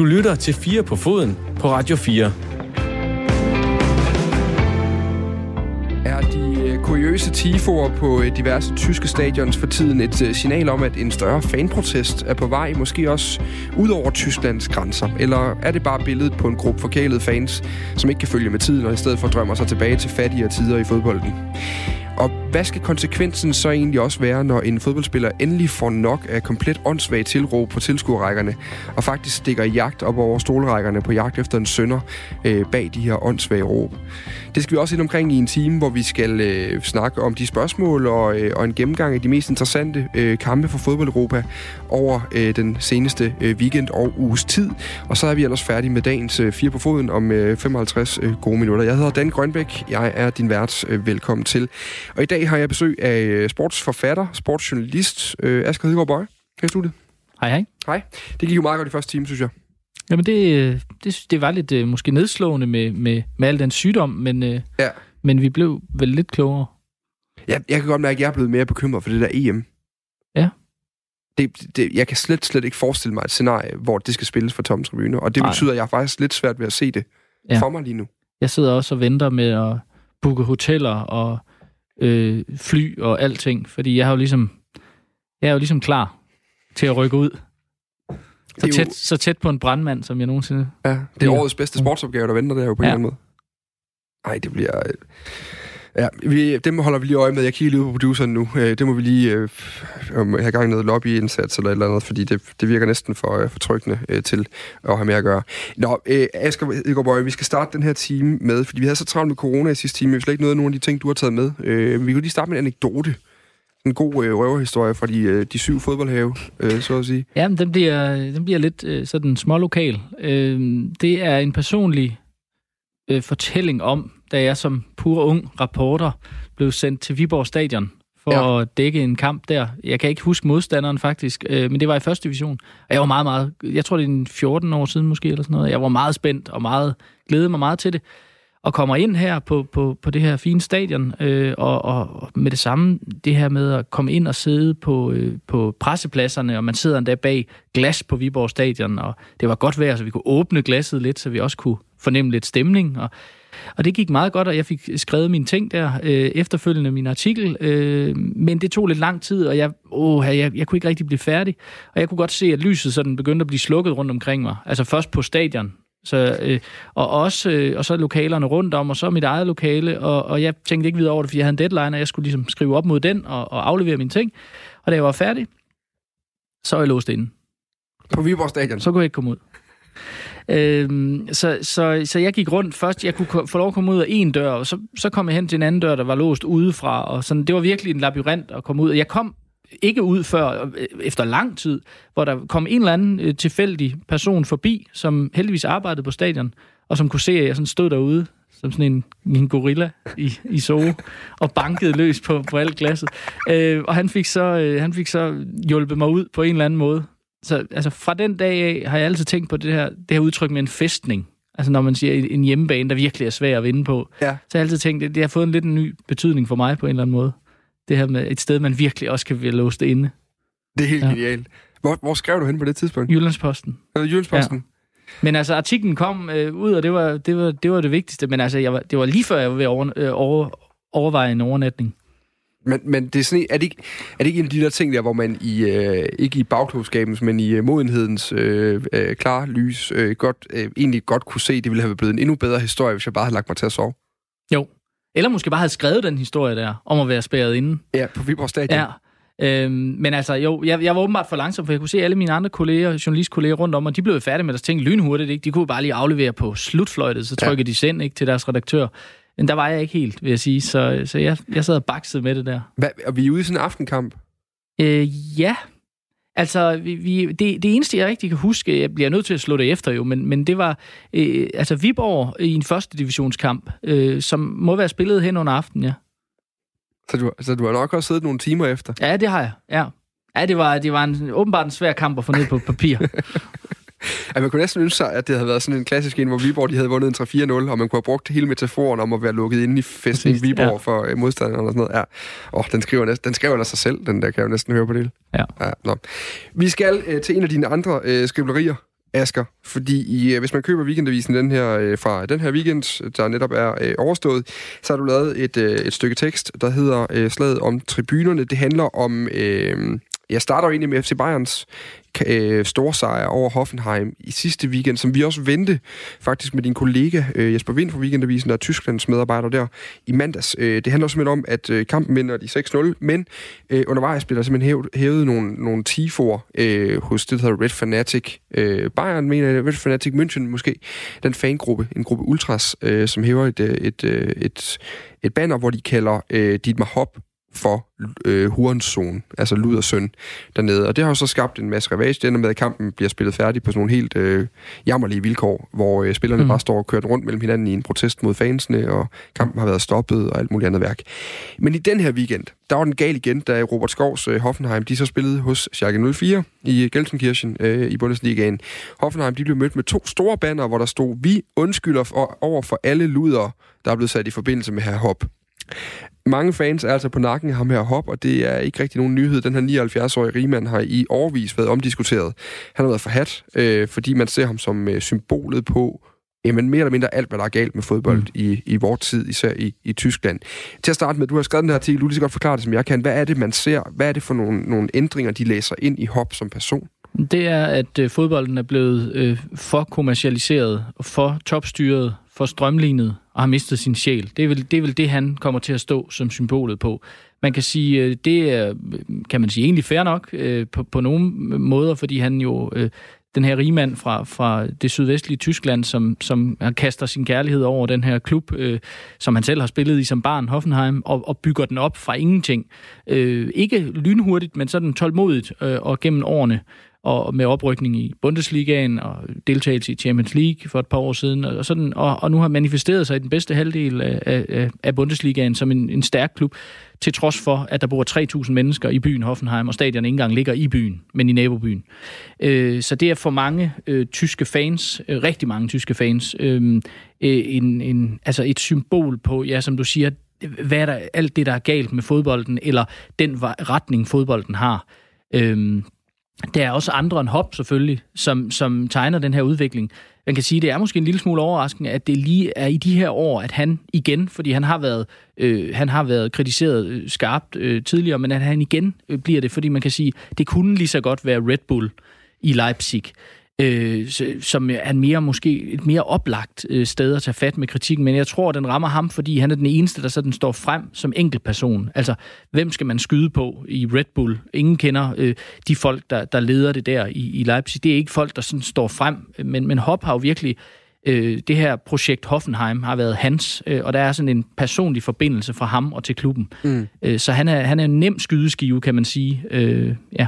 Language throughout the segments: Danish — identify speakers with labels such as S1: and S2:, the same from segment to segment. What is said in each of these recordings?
S1: Du lytter til 4 på foden på Radio 4.
S2: Er de øh, kuriøse tifoer på øh, diverse tyske stadions for tiden et øh, signal om, at en større fanprotest er på vej, måske også ud over Tysklands grænser? Eller er det bare billedet på en gruppe forkælede fans, som ikke kan følge med tiden, og i stedet for drømmer sig tilbage til fattigere tider i fodbolden? Hvad skal konsekvensen så egentlig også være, når en fodboldspiller endelig får nok af komplet åndssvagt tilråb på tilskuerrækkerne, og faktisk stikker jagt op over stolrækkerne på jagt efter en sønder øh, bag de her åndssvage råb? Det skal vi også ind omkring i en time, hvor vi skal øh, snakke om de spørgsmål og, øh, og en gennemgang af de mest interessante øh, kampe for fodbold Europa over øh, den seneste øh, weekend og uges tid. Og så er vi ellers færdige med dagens øh, fire på foden om øh, 55 øh, gode minutter. Jeg hedder Dan Grønbæk. Jeg er din vært. Øh, velkommen til. Og i dag har jeg besøg af øh, sportsforfatter, sportsjournalist øh, Asger Hedegaard Bøje. I studiet.
S3: Hej, hej.
S2: Hej. Det gik jo meget godt i første time, synes jeg.
S3: Jamen, det, øh, det, det var lidt øh, måske nedslående med, med, med al den sygdom, men,
S2: Ja.
S3: men vi blev vel lidt klogere.
S2: Jeg, jeg kan godt mærke, at jeg er blevet mere bekymret for det der EM.
S3: Ja.
S2: Det, det, jeg kan slet, slet ikke forestille mig et scenarie, hvor det skal spilles for tomme tribuner. Og det
S3: Nej.
S2: betyder, at jeg er faktisk lidt svært ved at se det
S3: Ja.
S2: ja. for mig lige nu.
S3: Jeg sidder også og venter med at booke hoteller og øh, fly og alting, fordi jeg har jo ligesom, jeg er jo ligesom klar til at rykke ud. Så
S2: er jo-
S3: tæt, så tæt på en brandmand, som jeg nogensinde...
S2: Ja, det er årets bedste sportsopgave, der venter der jo på en
S3: Ja.
S2: eller anden måde. Nej, det bliver... Ja, vi, dem holder vi lige øje med. Jeg kigger lige ud på produceren nu. Øh, Det må vi lige øh, have gang i noget lobbyindsats eller et eller andet, fordi det, det virker næsten for, øh, for tryggende øh, til at have med at gøre. Nå, øh, Asger Edgaard Bøje, vi skal starte den her time med, fordi vi havde så travlt med corona i sidste time, vi slet ikke noget af nogle af de ting, du har taget med. Øh, vi kan lige starte med en anekdote. En god øh, røverhistorie fra de, øh, de syv fodboldhave, øh, så at sige.
S3: Ja, men den bliver, den bliver lidt øh, sådan smålokal. Øh, det er en personlig øh, fortælling om, da jeg som pur ung reporter blev sendt til Viborg Stadion for
S2: Ja.
S3: at dække en kamp der. Jeg kan ikke huske modstanderen faktisk, øh, men det var i første division. Og jeg var meget, meget, jeg tror det er en 14 år siden måske, eller sådan noget. Jeg var meget spændt og meget, glædede mig meget til det. Og kommer ind her på, på, på det her fine stadion, øh, og, og og med det samme, det her med at komme ind og sidde på, øh, på pressepladserne, og man sidder endda bag glas på Viborg Stadion, og det var godt vejr, så vi kunne åbne glasset lidt, så vi også kunne fornemme lidt stemning, og og det gik meget godt, og jeg fik skrevet mine ting der, øh, efterfølgende min artikel, øh, men det tog lidt lang tid, og jeg, åh, jeg, jeg kunne ikke rigtig blive færdig. Og jeg kunne godt se, at lyset sådan begyndte at blive slukket rundt omkring mig. Altså først på stadion, så, øh, og også øh, og så lokalerne rundt om, og så mit eget lokale, og, og jeg tænkte ikke videre over det, fordi jeg havde en deadline, og jeg skulle ligesom skrive op mod den og, og aflevere mine ting. Og da jeg var færdig, så var jeg låst inde.
S2: På Viborg Stadion.
S3: Så kunne jeg ikke komme ud. Øhm, så, så, så jeg gik rundt først. Jeg kunne få lov at komme ud af en dør, og så, så kom jeg hen til en anden dør, der var låst udefra. Og sådan, det var virkelig en labyrint at komme ud. Jeg kom ikke ud før øh, efter lang tid, hvor der kom en eller anden øh, tilfældig person forbi, som heldigvis arbejdede på stadion, og som kunne se, at jeg sådan stod derude som sådan en, en gorilla i, i Zoo, og bankede løs på, på alt glasset. Øh, og han fik, så, øh, han fik så hjulpet mig ud på en eller anden måde. Så altså, fra den dag af har jeg altid tænkt på det her, det her udtryk med en festning. Altså når man siger en hjemmebane, der virkelig er svær at vinde på.
S2: Ja.
S3: Så har jeg altid tænkt, det, det har fået en lidt en ny betydning for mig på en eller anden måde. Det her med et sted, man virkelig også kan være låst inde.
S2: Det er helt
S3: Ja.
S2: ja. genialt. Hvor, hvor skrev du hen på det tidspunkt?
S3: Jyllandsposten.
S2: Øh, Jyllandsposten?
S3: Men altså, artiklen kom øh, ud, og det var, det, var, det var det vigtigste. Men altså, jeg var, det var lige før, jeg var ved at over, øh, over, overveje en overnatning.
S2: Men, men det er, sådan, er, det ikke, er det ikke en af de der ting der, hvor man i, øh, ikke i bagklogskabens, men i øh, modenhedens øh, øh, klare lys, øh, godt, øh, egentlig godt kunne se, det ville have blevet en endnu bedre historie, hvis jeg bare havde lagt mig til at sove?
S3: Jo. Eller måske bare havde skrevet den historie der, om at være spærret inde.
S2: Ja, på Viborg Stadion.
S3: Ja. Øhm, men altså, jo, jeg, jeg var åbenbart for langsom, for jeg kunne se alle mine andre kolleger, journalistkolleger rundt om, og de blev færdige med deres ting lynhurtigt. Ikke? De kunne bare lige aflevere på slutfløjtet, så
S2: Ja.
S3: trykkede de send ikke, til deres redaktør. Men der var jeg ikke helt, vil jeg sige. Så, så jeg, jeg sad og baksede med det der.
S2: Hvad, er vi ude i sådan en aftenkamp?
S3: Øh, ja. Altså, vi, vi, det, det eneste, jeg rigtig kan huske, jeg bliver nødt til at slå det efter jo, men, men det var øh, altså Viborg i en første divisionskamp, øh, som må være spillet hen under aftenen, ja.
S2: Så du, så du har nok også siddet nogle timer efter.
S3: Ja, det har jeg, ja. Ja, det var, det var en, åbenbart en svær kamp at få ned på papir.
S2: At man kunne næsten ønske sig, at det havde været sådan en klassisk en, hvor Viborg de havde vundet en 3-4-0, og man kunne have brugt hele metaforen om at være lukket inde i festen
S3: Præcis,
S2: Viborg
S3: ja.
S2: for øh, modstanderen og sådan noget. Ja. Oh, den skriver, næsten, den skriver af sig selv, den der kan jeg jo næsten høre på det.
S3: Ja.
S2: ja. Vi skal øh, til en af dine andre øh, skriblerier, Asger, fordi i, hvis man køber weekendavisen den her, fra den her weekend, der netop er øh, overstået, så har du lavet et, øh, et stykke tekst, der hedder øh, Slaget om tribunerne. Det handler om øh, jeg starter jo egentlig med FC Bayerns øh, storsejr over Hoffenheim i sidste weekend, som vi også vendte faktisk med din kollega øh, Jesper Vind fra Weekendavisen, der er Tysklands medarbejder der i mandags. Øh, det handler simpelthen om, at øh, kampen vinder de 6-0, men øh, undervejs bliver der simpelthen hævet, hævet nogle, nogle tifor øh, hos det, der hedder Red Fanatic øh, Bayern, mener jeg, Red Fanatic München måske, den fangruppe, en gruppe ultras, øh, som hæver et, øh, et, et, et, et banner, hvor de kalder øh, Dietmar Hopp for øh, Hurenson, altså Luders søn, dernede. Og det har jo så skabt en masse ravage. Det ender med, at kampen bliver spillet færdig på sådan nogle helt øh, jammerlige vilkår, hvor øh, spillerne mm. bare står og kører rundt mellem hinanden i en protest mod fansene, og kampen har været stoppet og alt muligt andet værk. Men i den her weekend, der var den gal igen, da Robert Skovs øh, Hoffenheim, de så spillede hos Schalke 04 i Gelsenkirchen øh, i Bundesligaen. Hoffenheim, de blev mødt med to store banner, hvor der stod, vi undskylder for, over for alle luder, der er blevet sat i forbindelse med her hop. Mange fans er altså på nakken af ham her hop, og det er ikke rigtig nogen nyhed. Den her 79-årige rigmand har i årvis været omdiskuteret. Han har været forhat, øh, fordi man ser ham som øh, symbolet på jamen, mere eller mindre alt, hvad der er galt med fodbold mm. i, i vores tid, især i, i Tyskland. Til at starte med, du har skrevet den her artikel, du lige så godt forklare det, som jeg kan. Hvad er det, man ser? Hvad er det for nogle, nogle ændringer, de læser ind i hop som person?
S3: Det er, at øh, fodbolden er blevet øh, for kommercialiseret, for topstyret, for strømlignet og har mistet sin sjæl. Det er, vel, det er vel det, han kommer til at stå som symbolet på. Man kan sige, øh, det er, kan man sige, egentlig fair nok øh, på, på nogle måder, fordi han jo, øh, den her rigmand fra, fra det sydvestlige Tyskland, som, som kaster sin kærlighed over den her klub, som han selv har spillet i som barn, Hoffenheim, og, og bygger den op fra ingenting. Ikke lynhurtigt, men sådan tålmodigt og gennem årene og med oprykning i Bundesligaen og deltagelse i Champions League for et par år siden, og, sådan, og, og nu har manifesteret sig i den bedste halvdel af, af, af Bundesligaen som en, en stærk klub, til trods for, at der bor 3.000 mennesker i byen Hoffenheim, og stadion ikke engang ligger i byen, men i nabobyen. Øh, så det er for mange øh, tyske fans, øh, rigtig mange tyske fans, øh, øh en, en, altså et symbol på, ja, som du siger, hvad er der, alt det, der er galt med fodbolden, eller den retning, fodbolden har. Øh, der er også andre end Hop selvfølgelig, som, som tegner den her udvikling. Man kan sige, det er måske en lille smule overraskende, at det lige er i de her år, at han igen, fordi han har været, øh, han har været kritiseret øh, skarpt øh, tidligere, men at han igen øh, bliver det, fordi man kan sige, det kunne lige så godt være Red Bull i Leipzig øh, som er mere måske et mere oplagt øh, sted at tage fat med kritikken, men jeg tror, den rammer ham, fordi han er den eneste, der sådan står frem som enkeltperson. Altså, hvem skal man skyde på i Red Bull? Ingen kender øh, de folk, der, der leder det der i, i Leipzig. Det er ikke folk, der sådan står frem, men, men Hop har jo virkelig øh, det her projekt Hoffenheim har været hans, øh, og der er sådan en personlig forbindelse fra ham og til klubben. Mm. Øh, så han er, han er en nem skydeskive, kan man sige. Øh, ja.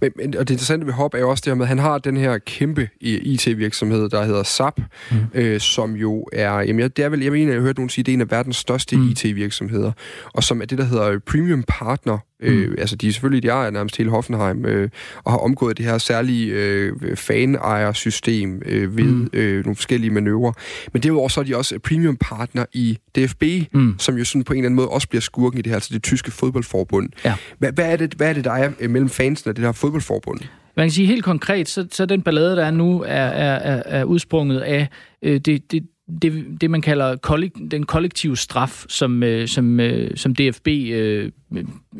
S2: Men, men, og det interessante ved Hop er jo også det her med, at han har den her kæmpe IT-virksomhed, der hedder SAP, mm. øh, som jo er, jamen det er vel, jeg mener, jeg har hørt nogen sige, det er en af verdens største mm. IT-virksomheder, og som er det, der hedder Premium Partner Øh, mm. altså, de er selvfølgelig, de ejer nærmest hele Hoffenheim, øh, og har omgået det her særlige øh, fan-ejersystem øh, ved mm. øh, nogle forskellige manøvrer. Men derudover så er de også premium partner i DFB, mm. som jo sådan på en eller anden måde også bliver skurken i det her, altså det tyske fodboldforbund. Ja. Hvad, hvad, er det, hvad er det, der er øh, mellem fansene af det her fodboldforbund?
S3: Man kan sige helt konkret, så, så den ballade, der er nu, er, er, er udsprunget af øh, det, det, det, det man kalder kollek- den kollektive straf, som, øh, som, øh, som DFB øh,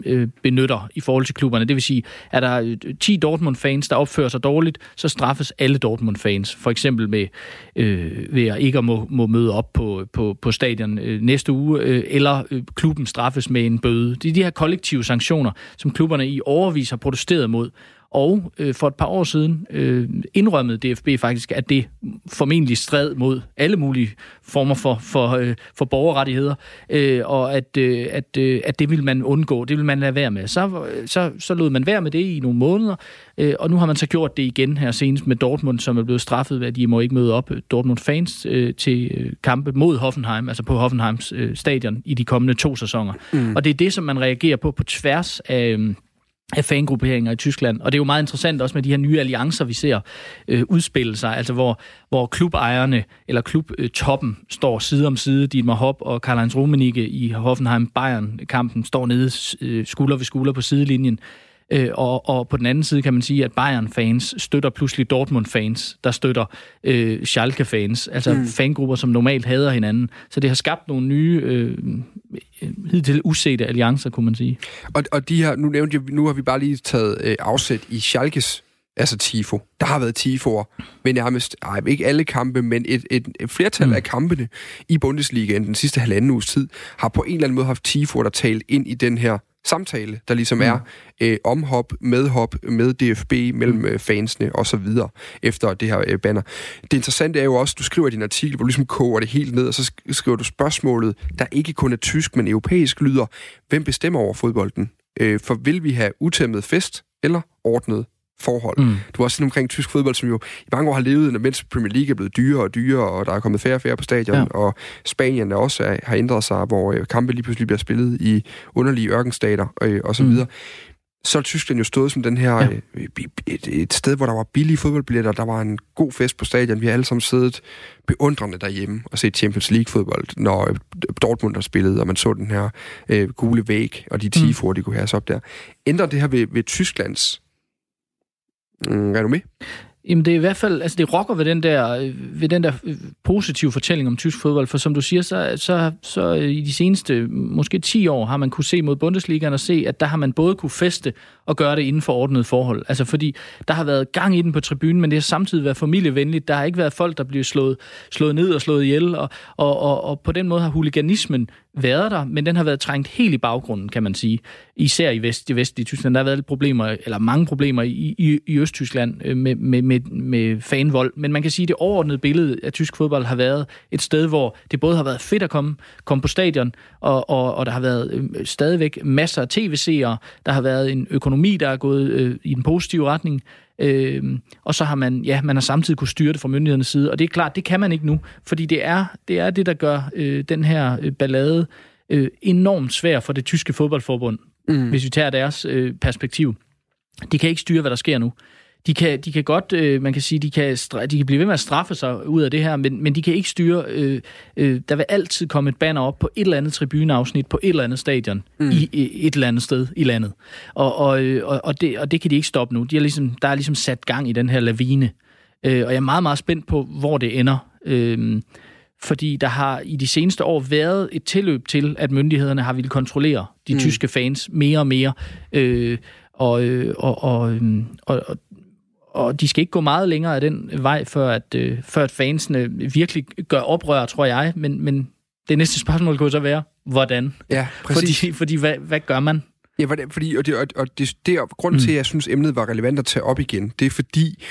S3: øh, benytter i forhold til klubberne. Det vil sige, er der øh, 10 Dortmund-fans, der opfører sig dårligt, så straffes alle Dortmund-fans. For eksempel med øh, ved at ikke at må, må møde op på, på, på stadion øh, næste uge, øh, eller øh, klubben straffes med en bøde. Det er de her kollektive sanktioner, som klubberne i overvis har protesteret mod. Og øh, for et par år siden øh, indrømmede DFB faktisk, at det formentlig stred mod alle mulige former for, for, øh, for borgerrettigheder, øh, og at, øh, at, øh, at det ville man undgå, det ville man lade være med. Så, så, så lod man være med det i nogle måneder, øh, og nu har man så gjort det igen her senest med Dortmund, som er blevet straffet ved, at de må ikke møde op Dortmund-fans øh, til øh, kampe mod Hoffenheim, altså på Hoffenheims øh, stadion i de kommende to sæsoner. Mm. Og det er det, som man reagerer på på tværs af... Øh, af fangrupperinger i Tyskland. Og det er jo meget interessant også med de her nye alliancer, vi ser øh, udspille sig, altså hvor, hvor klubejerne eller klubtoppen øh, står side om side. Dietmar Hopp og Karl-Heinz Rummenigge i Hoffenheim-Bayern-kampen står nede øh, skulder ved skulder på sidelinjen. Øh, og, og på den anden side kan man sige, at Bayern-fans støtter pludselig Dortmund-fans, der støtter øh, Schalke-fans, altså mm. fangrupper, som normalt hader hinanden. Så det har skabt nogle nye, øh, hidtil usete alliancer, kunne man sige.
S2: Og, og de her, nu nævnte jeg, nu har vi bare lige taget øh, afsæt i Schalkes altså tifo. Der har været tifoer men nærmest, ej, ikke alle kampe, men et, et, et flertal mm. af kampene i Bundesligaen den sidste halvanden uges tid, har på en eller anden måde haft tifoer, der talt ind i den her samtale, der ligesom mm. er øh, omhop, medhop med DFB, mellem øh, fansene og så videre efter det her øh, banner. Det interessante er jo også, du skriver din artikel, hvor du ligesom koger det helt ned, og så skriver du spørgsmålet, der ikke kun er tysk, men europæisk lyder, hvem bestemmer over fodbolden? Øh, for vil vi have utæmmet fest eller ordnet forhold. Mm. Du har også omkring tysk fodbold, som jo i mange år har levet, mens Premier League er blevet dyrere og dyrere, og der er kommet færre og færre på stadion, ja. og Spanien er også er, har ændret sig, hvor øh, kampe lige pludselig bliver spillet i underlige ørkenstater øh, og så mm. videre. Så er Tyskland jo stået som den her ja. øh, et, et sted, hvor der var billige fodboldbilletter, der var en god fest på stadion. Vi har alle sammen siddet beundrende derhjemme og set Champions League-fodbold, når øh, Dortmund har spillet, og man så den her øh, gule væg, og de tifor, mm. de kunne have op der. Ændrer det her ved, ved Tysklands Mm, er du med?
S3: Jamen det er i hvert fald, altså det rokker ved den der, øh, ved den der øh, positive fortælling om tysk fodbold, for som du siger, så, så, så øh, i de seneste måske 10 år har man kunne se mod Bundesligaen og se, at der har man både kunne feste og gøre det inden for ordnet forhold. Altså fordi der har været gang i den på tribunen, men det har samtidig været familievenligt. Der har ikke været folk, der bliver slået, slået ned og slået ihjel, og, og, og, og på den måde har huliganismen været der, men den har været trængt helt i baggrunden, kan man sige. Især i vest, i vestlige Tyskland. Der har været problemer, eller mange problemer i, i, i Østtyskland øh, med, med, med, med fanvold. Men man kan sige, at det overordnede billede af tysk fodbold har været et sted, hvor det både har været fedt at komme, komme på stadion, og, og, og der har været øh, stadigvæk masser af tv-seere. Der har været en økonomi, der er gået øh, i den positive retning. Øh, og så har man, ja, man har samtidig kunne styre det fra myndighedernes side, og det er klart, det kan man ikke nu, fordi det er det, er det der gør øh, den her øh, ballade øh, enormt svær for det tyske fodboldforbund, mm. hvis vi tager deres øh, perspektiv. De kan ikke styre, hvad der sker nu de kan, de kan godt, øh, man kan sige, de kan, de kan blive ved med at straffe sig ud af det her, men, men de kan ikke styre, øh, øh, der vil altid komme et banner op på et eller andet tribuneafsnit på et eller andet stadion mm. i, i et eller andet sted i landet. Og, og, øh, og, og, det, og det kan de ikke stoppe nu. De er ligesom, der er ligesom sat gang i den her lavine. Øh, og jeg er meget, meget spændt på, hvor det ender. Øh, fordi der har i de seneste år været et tilløb til, at myndighederne har ville kontrollere de mm. tyske fans mere og mere. Øh, og, øh, og, og, øhm, og, og og de skal ikke gå meget længere af den vej, før at, øh, før at fansene virkelig gør oprør, tror jeg. Men, men det næste spørgsmål kunne så være, hvordan?
S2: Ja, præcis.
S3: Fordi, fordi hvad, hvad gør man?
S2: Ja, fordi, og det, og, og det, det er grunden mm. til, at jeg synes, emnet var relevant at tage op igen. Det er fordi,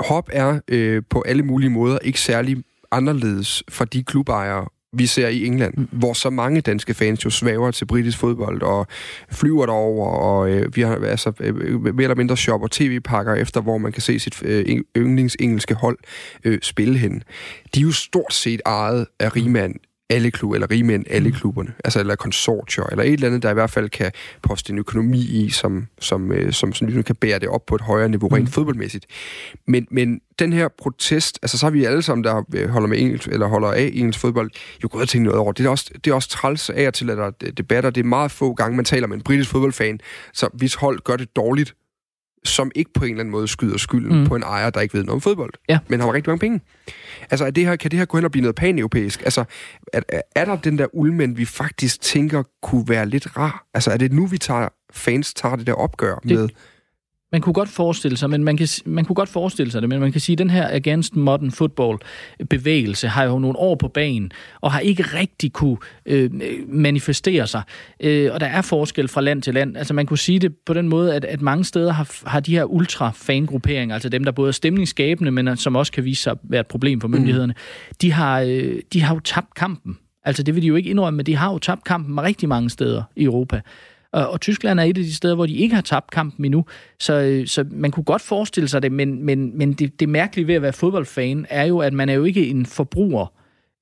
S2: hop er øh, på alle mulige måder ikke særlig anderledes for de klubejere vi ser i England, mm. hvor så mange danske fans jo svæver til britisk fodbold og flyver derover og øh, vi har altså øh, mere eller mindre shopper tv-pakker efter, hvor man kan se sit øh, yndlingsengelske hold øh, spille hen. De er jo stort set ejet af rigmand alle klubber, eller rigmænd alle mm. klubberne, altså eller konsortier, eller et eller andet, der i hvert fald kan poste en økonomi i, som, som, øh, som, som ligesom kan bære det op på et højere niveau, rent mm. fodboldmæssigt. Men, men den her protest, altså så har vi alle sammen, der øh, holder med engelsk, eller holder af engelsk fodbold, jo gået og tænkt noget over. Det er også, det er også træls af og til, at der er debatter. Det er meget få gange, man taler med en britisk fodboldfan, så hvis hold gør det dårligt, som ikke på en eller anden måde skyder skylden mm. på en ejer, der ikke ved noget om fodbold,
S3: ja.
S2: men har rigtig mange penge. Altså, er det her, kan det her gå hen og blive noget pan-europæisk? Altså, er, er der den der ulmænd, vi faktisk tænker kunne være lidt rar? Altså, er det nu, vi tager, fans tager det der opgør det, med
S3: man kunne godt forestille sig, men man, kan, man kunne godt forestille sig det, men man kan sige, at den her Against Modern Football bevægelse har jo nogle år på banen, og har ikke rigtig kunne øh, manifestere sig. Øh, og der er forskel fra land til land. Altså man kunne sige det på den måde, at, at mange steder har, har de her ultra-fangrupperinger, altså dem, der både er stemningsskabende, men som også kan vise sig at være et problem for mm. myndighederne, mm. de, har, øh, de har jo tabt kampen. Altså det vil de jo ikke indrømme, men de har jo tabt kampen rigtig mange steder i Europa. Og, og Tyskland er et af de steder, hvor de ikke har tabt kampen endnu. Så, øh, så man kunne godt forestille sig det, men, men, men det, det mærkelige ved at være fodboldfan er jo, at man er jo ikke en forbruger,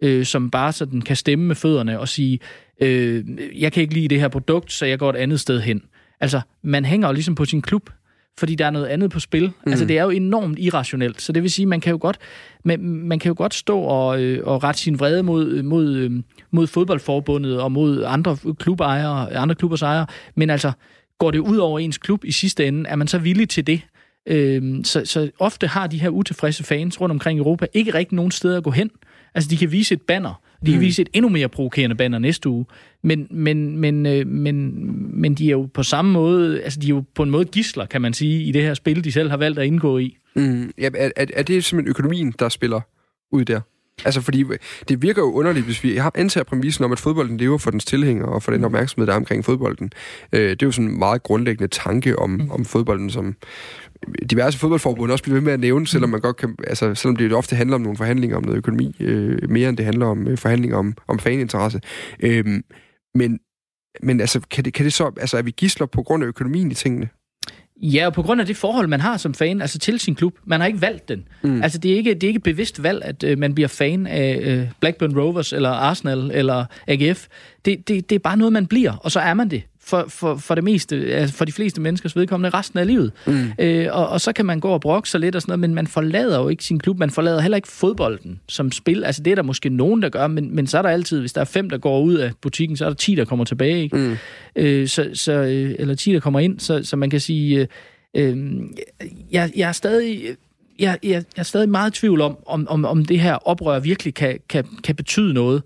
S3: øh, som bare sådan kan stemme med fødderne og sige, øh, jeg kan ikke lide det her produkt, så jeg går et andet sted hen. Altså, man hænger jo ligesom på sin klub fordi der er noget andet på spil. Mm. Altså, det er jo enormt irrationelt. Så det vil sige, man kan jo godt, man, man kan jo godt stå og, øh, og rette sin vrede mod, mod, øh, mod fodboldforbundet og mod andre klubejere, andre klubbers ejere, men altså, går det ud over ens klub i sidste ende? Er man så villig til det? Øhm, så, så ofte har de her utilfredse fans rundt omkring i Europa ikke rigtig nogen steder at gå hen. Altså, de kan vise et banner. De kan mm. vise et endnu mere provokerende banner næste uge. Men, men, men, øh, men, men de er jo på samme måde, altså de er jo på en måde gisler, kan man sige, i det her spil, de selv har valgt at indgå i.
S2: Mm. Ja, er, er, er det simpelthen økonomien, der spiller ud der? Altså, fordi det virker jo underligt, hvis vi har antager præmissen om, at fodbolden lever for dens tilhængere og for den opmærksomhed, der er omkring fodbolden. Øh, det er jo sådan en meget grundlæggende tanke om, mm. om fodbolden, som diverse fodboldforbund også bliver ved med at nævne, selvom man godt kan, altså, selvom det ofte handler om nogle forhandlinger om noget økonomi, øh, mere end det handler om øh, forhandlinger om, om faninteresse. Øh, men, men altså, kan det, kan det så, altså, er vi gisler på grund af økonomien i tingene?
S3: Ja, og på grund af det forhold, man har som fan, altså til sin klub. Man har ikke valgt den. Mm. Altså, det er ikke, det er ikke bevidst valg, at øh, man bliver fan af øh, Blackburn Rovers, eller Arsenal, eller AGF. Det, det, det er bare noget, man bliver, og så er man det for, for, for det meste, altså for de fleste menneskers vedkommende resten af livet. Mm. Øh, og, og så kan man gå og brokke sig lidt og sådan noget, men man forlader jo ikke sin klub. Man forlader heller ikke fodbolden som spil. Altså det er der måske nogen, der gør, men, men så er der altid, hvis der er fem, der går ud af butikken, så er der ti, der kommer tilbage. Ikke? Mm. Øh, så, så, øh, eller ti, der kommer ind. Så, så man kan sige, øh, øh, jeg, jeg er stadig jeg, jeg, jeg er stadig meget i tvivl om, om, om, om det her oprør virkelig kan, kan, kan betyde noget.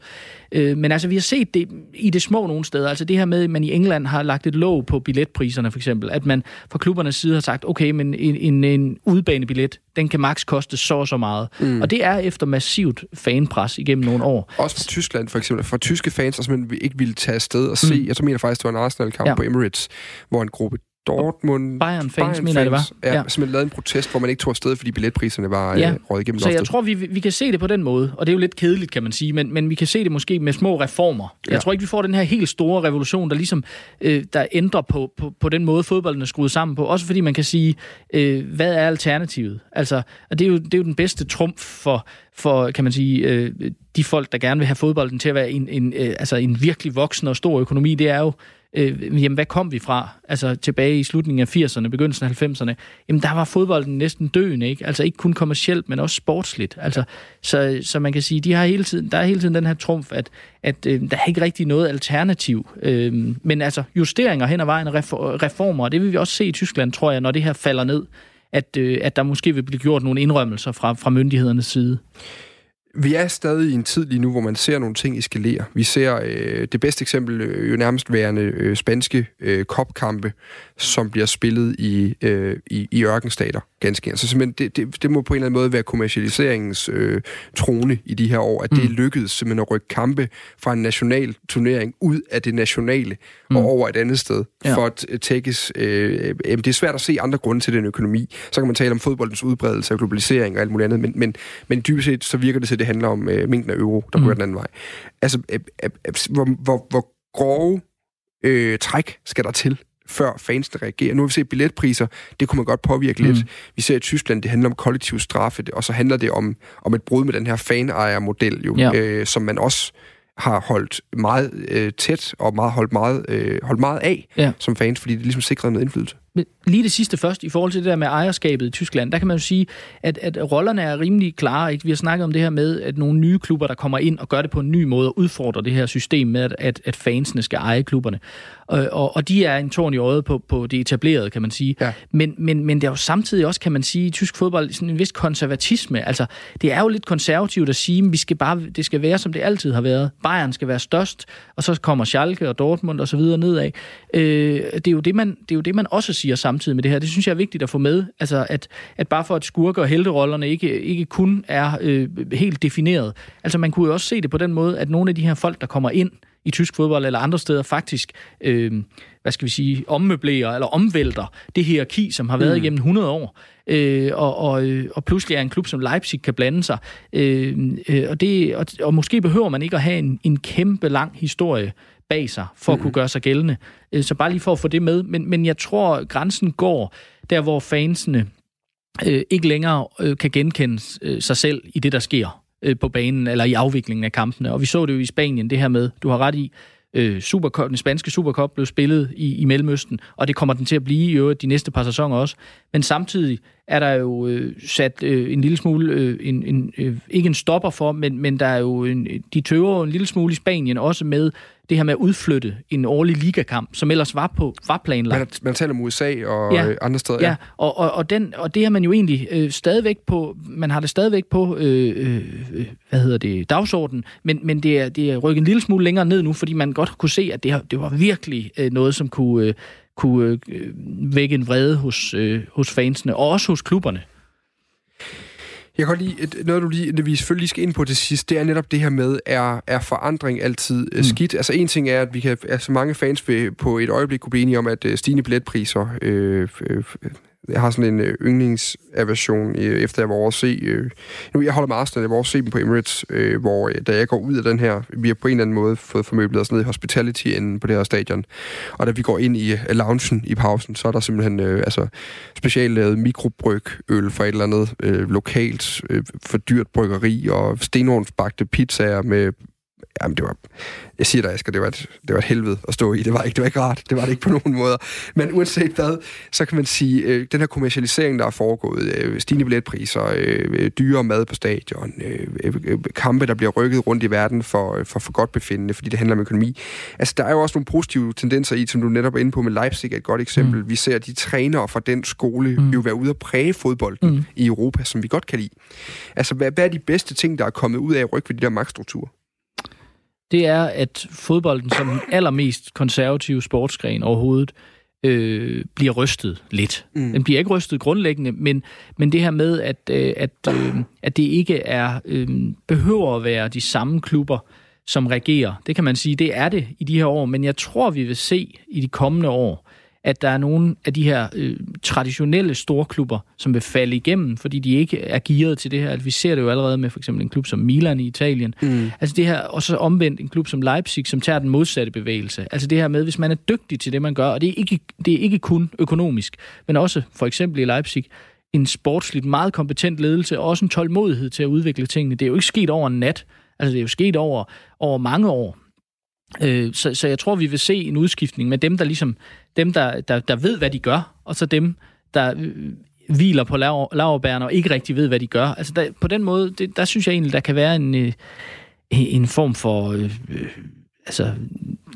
S3: Øh, men altså, vi har set det i det små nogle steder. Altså det her med, at man i England har lagt et låg på billetpriserne, for eksempel. At man fra klubbernes side har sagt, okay, men en, en, en udbanebillet, den kan maks koste så og så meget. Mm. Og det er efter massivt fanpres igennem nogle år.
S2: Også fra Tyskland, for eksempel. For tyske fans, der simpelthen ikke ville tage afsted og se. Mm. Jeg tror, mener faktisk, det var en Arsenal-kamp ja. på Emirates, hvor en gruppe Dortmund...
S3: Bayern fans, Bayern mener det var.
S2: Ja, ja. simpelthen lavet en protest, hvor man ikke tog afsted, fordi billetpriserne var ja. øh, røget igennem
S3: Så jeg tror, vi, vi kan se det på den måde, og det er jo lidt kedeligt, kan man sige, men, men vi kan se det måske med små reformer. Ja. Jeg tror ikke, vi får den her helt store revolution, der ligesom øh, der ændrer på, på, på den måde, fodbolden er skruet sammen på. Også fordi man kan sige, øh, hvad er alternativet? Altså, og det er jo, det er jo den bedste trumf for, for kan man sige, øh, de folk, der gerne vil have fodbolden til at være en, en, øh, altså en virkelig voksen og stor økonomi, det er jo øh, jamen hvad kom vi fra? Altså tilbage i slutningen af 80'erne, begyndelsen af 90'erne. Jamen der var fodbolden næsten døende, ikke? Altså ikke kun kommercielt, men også sportsligt. Altså, så, så man kan sige, de har hele tiden, der er hele tiden den her trumf, at, at øh, der er ikke rigtig noget alternativ. Øh, men altså justeringer hen ad vejen, reformer, det vil vi også se i Tyskland, tror jeg, når det her falder ned, at, øh, at der måske vil blive gjort nogle indrømmelser fra, fra myndighedernes side.
S2: Vi er stadig i en tid lige nu, hvor man ser nogle ting eskalere. Vi ser øh, det bedste eksempel øh, jo nærmest værende øh, spanske øh, kopkampe, som bliver spillet i, øh, i, i ørkenstater ganske. Altså simpelthen, det, det, det må på en eller anden måde være kommercialiseringens øh, trone i de her år, at mm. det lykkedes simpelthen at rykke kampe fra en national turnering ud af det nationale mm. og over et andet sted. Ja. For at tækkes, øh, øh, det er svært at se andre grunde til den økonomi. Så kan man tale om fodboldens udbredelse og globalisering og alt muligt andet, men, men, men dybest set så virker det til, at det handler om øh, mængden af euro, der mm. går den anden vej. Altså, øh, øh, øh, hvor, hvor, hvor grove øh, træk skal der til, før fansene reagerer. Nu har vi set billetpriser, det kunne man godt påvirke mm. lidt. Vi ser i Tyskland, det handler om kollektiv straffe, og så handler det om, om et brud med den her fanejermodel, jo, ja. øh, som man også har holdt meget øh, tæt og meget holdt meget, øh, holdt meget af ja. som fans, fordi det ligesom sikrer noget indflydelse.
S3: Lige det sidste først, i forhold til det der med ejerskabet i Tyskland, der kan man jo sige, at, at rollerne er rimelig klare. Ikke? Vi har snakket om det her med, at nogle nye klubber, der kommer ind og gør det på en ny måde, og udfordrer det her system med, at, at fansene skal eje klubberne. Og, og, og de er en tårn i øjet på, på det etablerede, kan man sige. Ja. Men, men, men det er jo samtidig også, kan man sige, i tysk fodbold sådan en vis konservatisme. Altså, det er jo lidt konservativt at sige, at vi skal bare, det skal være, som det altid har været. Bayern skal være størst, og så kommer Schalke og Dortmund og så videre nedad. Øh, det, er jo det, man, det er jo det, man også siger samtidig med det her. Det synes jeg er vigtigt at få med. Altså, at, at bare for at skurke og helterollerne ikke, ikke kun er øh, helt defineret. Altså, man kunne jo også se det på den måde, at nogle af de her folk, der kommer ind i tysk fodbold eller andre steder, faktisk, øh, hvad skal vi sige, ommøblerer eller omvælter det hierarki, som har været mm. igennem 100 år. Øh, og, og, og pludselig er en klub som Leipzig kan blande sig. Øh, øh, og, det, og, og måske behøver man ikke at have en, en kæmpe lang historie bag sig, for at kunne gøre sig gældende. Øh, så bare lige for at få det med. Men, men jeg tror, grænsen går der, hvor fansene øh, ikke længere øh, kan genkende øh, sig selv i det, der sker øh, på banen, eller i afviklingen af kampene. Og vi så det jo i Spanien, det her med, du har ret i, øh, Supercup, den spanske Supercup blev spillet i, i Mellemøsten, og det kommer den til at blive i øvrigt de næste par sæsoner også. Men samtidig er der jo øh, sat øh, en lille smule, øh, en, en, øh, ikke en stopper for, men, men der er jo en, de tøver en lille smule i Spanien også med det her med at udflytte en årlig ligakamp, som ellers var på var planlagt.
S2: Man, man taler om USA og ja, andre steder.
S3: Ja, ja. Og, og, og, den, og det har man jo egentlig øh, stadigvæk på, man har det stadigvæk på, øh, øh, hvad hedder det, dagsordenen, men, men det, er, det er rykket en lille smule længere ned nu, fordi man godt kunne se, at det, det var virkelig øh, noget, som kunne, øh, kunne øh, vække en vrede hos, øh, hos fansene, og også hos klubberne.
S2: Jeg kan godt lide, noget du lige, vi selvfølgelig skal ind på til sidst, det er netop det her med, er, er forandring altid mm. skidt? Altså en ting er, at vi kan, altså mange fans vil på et øjeblik kunne blive enige om, at øh, stigende billetpriser øh, øh, jeg har sådan en øh, yndlingsaversion, øh, efter jeg var over at se... Øh, nu, jeg holder med Arsenal, jeg var over at se dem på Emirates, øh, hvor øh, da jeg går ud af den her, vi har på en eller anden måde fået formøblet os ned i hospitality enden på det her stadion, og da vi går ind i øh, loungen i pausen, så er der simpelthen øh, altså, specielt lavet mikrobryg øl fra et eller andet øh, lokalt øh, for dyrt bryggeri, og stenovnsbagte pizzaer med Jamen, det var... Jeg siger dig, Asger, det var, et, det var et helvede at stå i. Det var, ikke, det var ikke rart. Det var det ikke på nogen måder. Men uanset hvad, så kan man sige, øh, den her kommercialisering, der er foregået, øh, stigende billetpriser, øh, dyre mad på stadion, øh, øh, kampe, der bliver rykket rundt i verden for, for, for godt befindende, fordi det handler om økonomi. Altså, der er jo også nogle positive tendenser i, som du netop er inde på med Leipzig, er et godt eksempel. Mm. Vi ser, at de trænere fra den skole mm. jo være ude og præge fodbolden mm. i Europa, som vi godt kan lide. Altså, hvad, hvad er de bedste ting, der er kommet ud af at rykke ved de der magtstrukturer?
S3: Det er, at fodbolden som den allermest konservative sportsgren overhovedet øh, bliver rystet lidt. Mm. Den bliver ikke rystet grundlæggende, men, men det her med, at, øh, at, øh, at det ikke er øh, behøver at være de samme klubber, som regerer. Det kan man sige, det er det i de her år, men jeg tror, vi vil se i de kommende år, at der er nogle af de her øh, traditionelle storklubber, som vil falde igennem, fordi de ikke er gearet til det her. Vi ser det jo allerede med for eksempel en klub som Milan i Italien. Mm. Altså det her, og så omvendt en klub som Leipzig, som tager den modsatte bevægelse. Altså det her med, hvis man er dygtig til det, man gør, og det er ikke, det er ikke kun økonomisk, men også for eksempel i Leipzig, en sportsligt meget kompetent ledelse, og også en tålmodighed til at udvikle tingene. Det er jo ikke sket over en nat. Altså det er jo sket over, over mange år. Øh, så, så jeg tror, vi vil se en udskiftning med dem, der ligesom dem, der, der, der ved, hvad de gør, og så dem, der øh, hviler på laverbærene og ikke rigtig ved, hvad de gør. Altså der, på den måde, det, der synes jeg egentlig, der kan være en, øh, en form for... Øh, øh altså,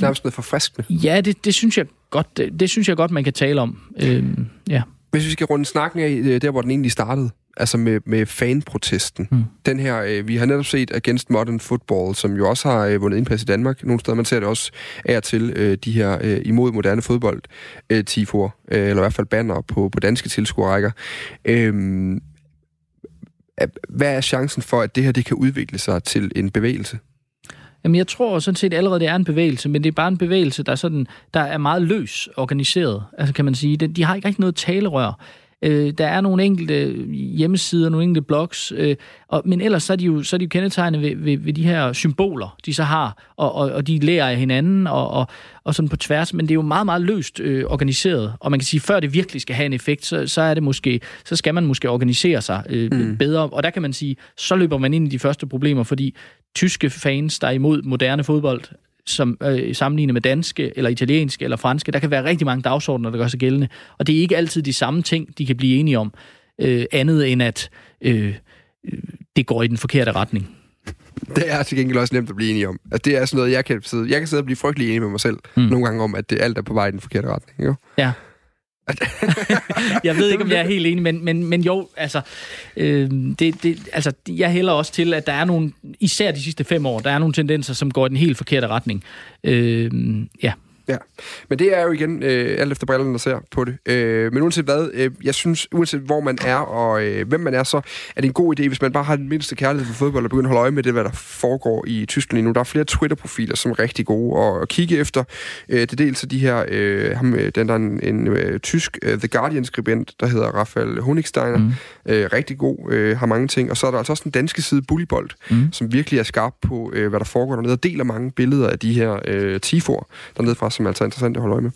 S2: Nærmest noget forfriskende.
S3: Ja, det, det, synes jeg godt, det, det synes jeg godt, man kan tale om. Øh, ja.
S2: Hvis vi skal runde snakken af øh, der, hvor den egentlig startede, altså med, med fanprotesten. Mm. Den her, øh, vi har netop set Against Modern Football, som jo også har øh, vundet indpas i Danmark. Nogle steder, man ser det også af til øh, de her øh, imod moderne fodbold øh, tifor, øh, eller i hvert fald banner på, på danske tilskuerrækker. Øh, hvad er chancen for, at det her det kan udvikle sig til en bevægelse?
S3: Jamen, jeg tror sådan set allerede, det er en bevægelse, men det er bare en bevægelse, der, sådan, der er meget løs organiseret. Altså, kan man sige. De har ikke rigtig noget talerør. Øh, der er nogle enkelte hjemmesider, nogle enkelte blogs, øh, og, men ellers så er de jo, så er de jo kendetegnet ved, ved, ved de her symboler, de så har, og, og, og de lærer af hinanden, og, og, og sådan på tværs, men det er jo meget, meget løst øh, organiseret, og man kan sige, før det virkelig skal have en effekt, så, så er det måske, så skal man måske organisere sig øh, mm. bedre, og der kan man sige, så løber man ind i de første problemer, fordi tyske fans, der er imod moderne fodbold, som øh, sammenlignet med danske, eller italienske, eller franske. Der kan være rigtig mange dagsordner, der gør sig gældende. Og det er ikke altid de samme ting, de kan blive enige om. Øh, andet end at øh, det går i den forkerte retning.
S2: Det er til gengæld også nemt at blive enig om. Altså, det er sådan noget, jeg kan sidde, jeg kan sidde og blive frygtelig enig med mig selv mm. nogle gange om, at det alt er på vej i den forkerte retning. Jo?
S3: Ja. jeg ved ikke, om jeg er helt enig, men, men, men jo, altså, øh, det, det, altså, jeg hælder også til, at der er nogle, især de sidste fem år, der er nogle tendenser, som går i den helt forkerte retning. Øh, ja.
S2: Ja, men det er jo igen øh, alt efter brillerne, der ser på det. Øh, men uanset hvad, øh, jeg synes, uanset hvor man er og øh, hvem man er, så er det en god idé, hvis man bare har den mindste kærlighed for fodbold og begynder at holde øje med det, hvad der foregår i Tyskland lige nu. Der er flere Twitter-profiler, som er rigtig gode at kigge efter. Øh, det dels de her, øh, ham, øh, den der en, en øh, tysk uh, The Guardian-skribent, der hedder Raphael Honigsteiner. Mm. Øh, rigtig god, øh, har mange ting. Og så er der altså også den danske side Bullybold, mm. som virkelig er skarp på, øh, hvad der foregår dernede, og deler mange billeder af de her øh, tifor dernede fra, som er altså interessant at holde øje med.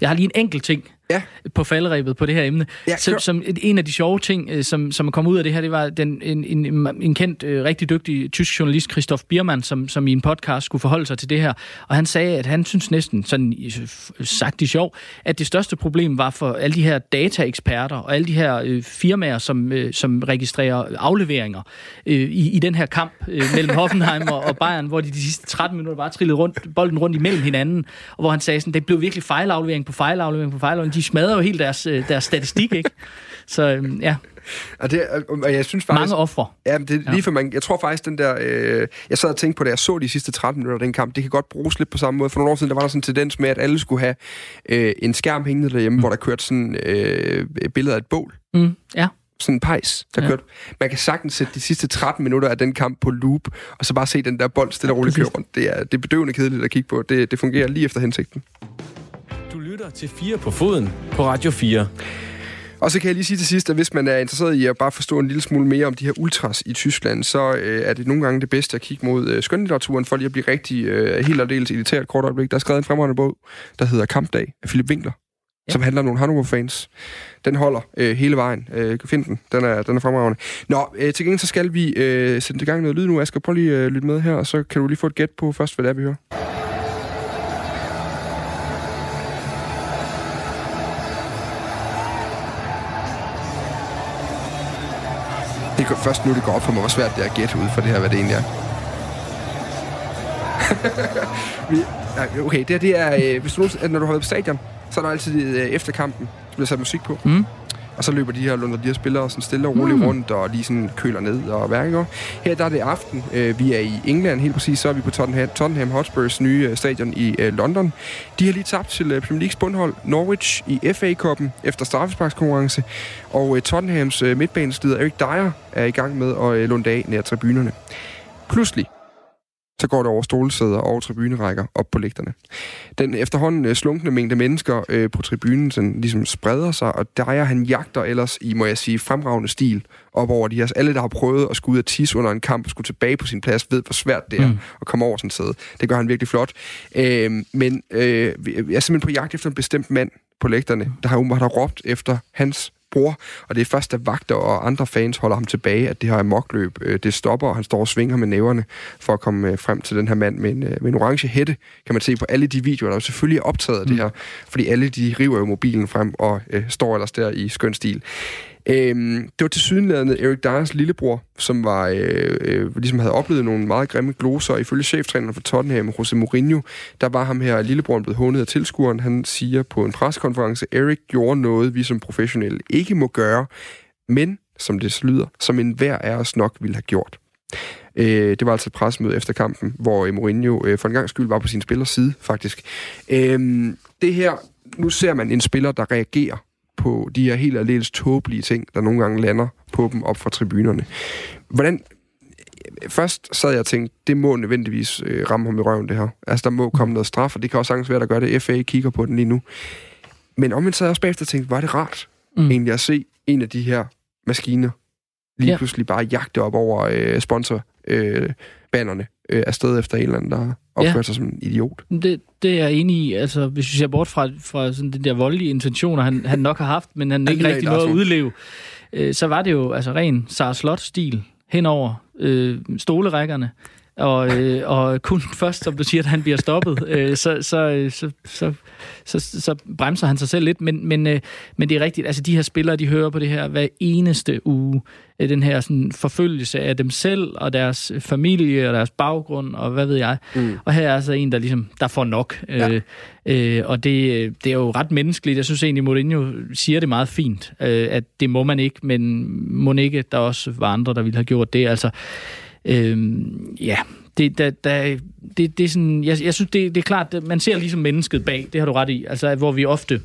S3: Jeg har lige en enkelt ting,
S2: Ja.
S3: på falderæbet på det her emne.
S2: Ja,
S3: så, som en af de sjove ting, øh, som, som er kommet ud af det her, det var den, en, en, en kendt, øh, rigtig dygtig tysk journalist, Christoph Biermann, som, som i en podcast skulle forholde sig til det her. Og han sagde, at han synes næsten, sådan i- sagt i sjov, at det største problem var for alle de her dataeksperter og alle de her øh, firmaer, som, øh, som registrerer afleveringer øh, i, i den her kamp øh, mellem Hoffenheim og, og Bayern, hvor de de sidste 13 minutter bare trillede rundt, bolden rundt imellem hinanden, og hvor han sagde sådan, det blev virkelig fejlaflevering på fejlaflevering på fejlaflevering. De smadrer jo helt deres, øh, deres statistik, ikke? Så øh, ja,
S2: Og, det, og jeg synes faktisk...
S3: mange ofre.
S2: Ja, men det er lige for man... Jeg tror faktisk, den der... Øh, jeg sad og tænkte på, da jeg så de sidste 13 minutter af den kamp, det kan godt bruges lidt på samme måde. For nogle år siden, der var der sådan en tendens med, at alle skulle have øh, en skærm hængende derhjemme, mm. hvor der kørte sådan øh, et billede af et bål.
S3: Mm, ja.
S2: Sådan en pejs, der
S3: Ja.
S2: kørte. Man kan sagtens sætte de sidste 13 minutter af den kamp på loop, og så bare se den der bold stille og roligt køre rundt. Det er, det er bedøvende kedeligt at kigge på. Det, det fungerer lige efter hensigten.
S1: Du lytter til 4 på foden på Radio 4.
S2: Og så kan jeg lige sige til sidst, at hvis man er interesseret i at bare forstå en lille smule mere om de her ultras i Tyskland, så øh, er det nogle gange det bedste at kigge mod øh, skønlitteraturen, for lige at blive rigtig øh, helt og dels irriteret et kort øjeblik. Der er skrevet en fremragende bog, der hedder Kampdag af Philip Winkler,
S3: Ja.
S2: som handler om nogle Hannover-fans. Den holder øh, hele vejen. Øh, find den. Den er, den er fremragende. Nå, øh, til gengæld så skal vi øh, sætte i gang noget lyd nu. Asger, prøv lige at øh, lytte med her, og så kan du lige få et gæt på først, hvad det er, vi hører. Det går først nu, det går op for mig, hvor svært det er at gætte ud for det her, hvad det egentlig er. Vi, okay, det her, det er, øh, hvis du, når du har været på stadion, så er der altid øh, efter kampen, så bliver sat musik på.
S3: Mm.
S2: Og så løber de her, lunder de her spillere sådan stille og roligt
S3: Mm.
S2: rundt, og lige sådan køler ned og værker. Her der er det aften. Øh, vi er i England helt præcis, så er vi på Tottenham, Tottenham Hotspurs nye øh, stadion i øh, London. De har lige tabt til øh, Premier Leagues bundhold Norwich i FA-koppen efter straffesparkskonkurrence. Og øh, Tottenhams øh, midtbanesleder Eric Dyer er i gang med at øh, lunde af nær tribunerne. Pludselig så går det over stolesæder og tribunerækker op på lægterne. Den efterhånden øh, slunkne mængde mennesker øh, på tribunen sådan, ligesom spreder sig, og Dyer han jagter ellers i, må jeg sige, fremragende stil op over de her. Alle, der har prøvet at skulle ud og tisse under en kamp og skulle tilbage på sin plads, ved, hvor svært det er
S3: mm.
S2: at komme over sådan et sæde. Det gør han virkelig flot. Øh, men øh, jeg er simpelthen på jagt efter en bestemt mand på lægterne, der har umiddelbart har råbt efter hans bror, og det er først, da vagter og andre fans holder ham tilbage, at det her mokløb, øh, det stopper, og han står og svinger med næverne for at komme øh, frem til den her mand med en, øh, med en orange hætte, kan man se på alle de videoer, der jo selvfølgelig er optaget af det her, fordi alle de river jo mobilen frem og øh, står ellers der i skøn stil. Øhm, det var til sydenladende Erik Dyers lillebror, som var øh, øh, ligesom havde oplevet nogle meget grimme gloser. Ifølge cheftræneren for Tottenham, Jose Mourinho, der var ham her lillebroren blevet hånet af tilskueren. Han siger på en pressekonference, Erik gjorde noget, vi som professionelle ikke må gøre, men, som det lyder, som enhver af os nok ville have gjort. Øh, det var altså et pressemøde efter kampen, hvor øh, Mourinho øh, for en gang skyld var på sin spillers side, faktisk. Øh, det her, nu ser man en spiller, der reagerer på de her helt aldeles tåbelige ting, der nogle gange lander på dem op fra tribunerne. Hvordan... Først sad jeg og tænkte, det må nødvendigvis øh, ramme ham i røven, det her. Altså, der må komme noget straf, og det kan også sagtens være, der gør det. FA kigger på den lige nu. Men omvendt sad jeg også bagefter og tænkte, var det rart
S3: Mm.
S2: egentlig at se en af de her maskiner lige
S3: Ja.
S2: pludselig bare jagte op over øh, sponsorbannerne øh, bannerne, øh, afsted efter en eller anden, der opført
S3: Ja.
S2: sig som en idiot.
S3: Det, det er jeg enig i. Altså, hvis vi ser bort fra, fra sådan den der voldelige intentioner, han, han nok har haft, men han ikke rigtig nåede at udleve, øh, så var det jo altså ren Sara Slot-stil henover øh, stolerækkerne. Og, øh, og kun først, som du siger, at han bliver stoppet, øh, så, så, øh, så, så, så, så bremser han sig selv lidt. Men, men, øh, men det er rigtigt, altså de her spillere, de hører på det her hver eneste uge. Øh, den her sådan, forfølgelse af dem selv, og deres familie, og deres baggrund, og hvad ved jeg.
S2: Mm.
S3: Og her er altså en, der ligesom, der får nok.
S2: Ja.
S3: Øh, øh, og det, det er jo ret menneskeligt. Jeg synes egentlig, Mourinho siger det meget fint, øh, at det må man ikke, men må ikke, der også var andre, der ville have gjort det. Altså, øh, ja, det, der, der, det, det er sådan, jeg, jeg synes, det, det er klart, at man ser ligesom mennesket bag, det har du ret i, altså hvor vi ofte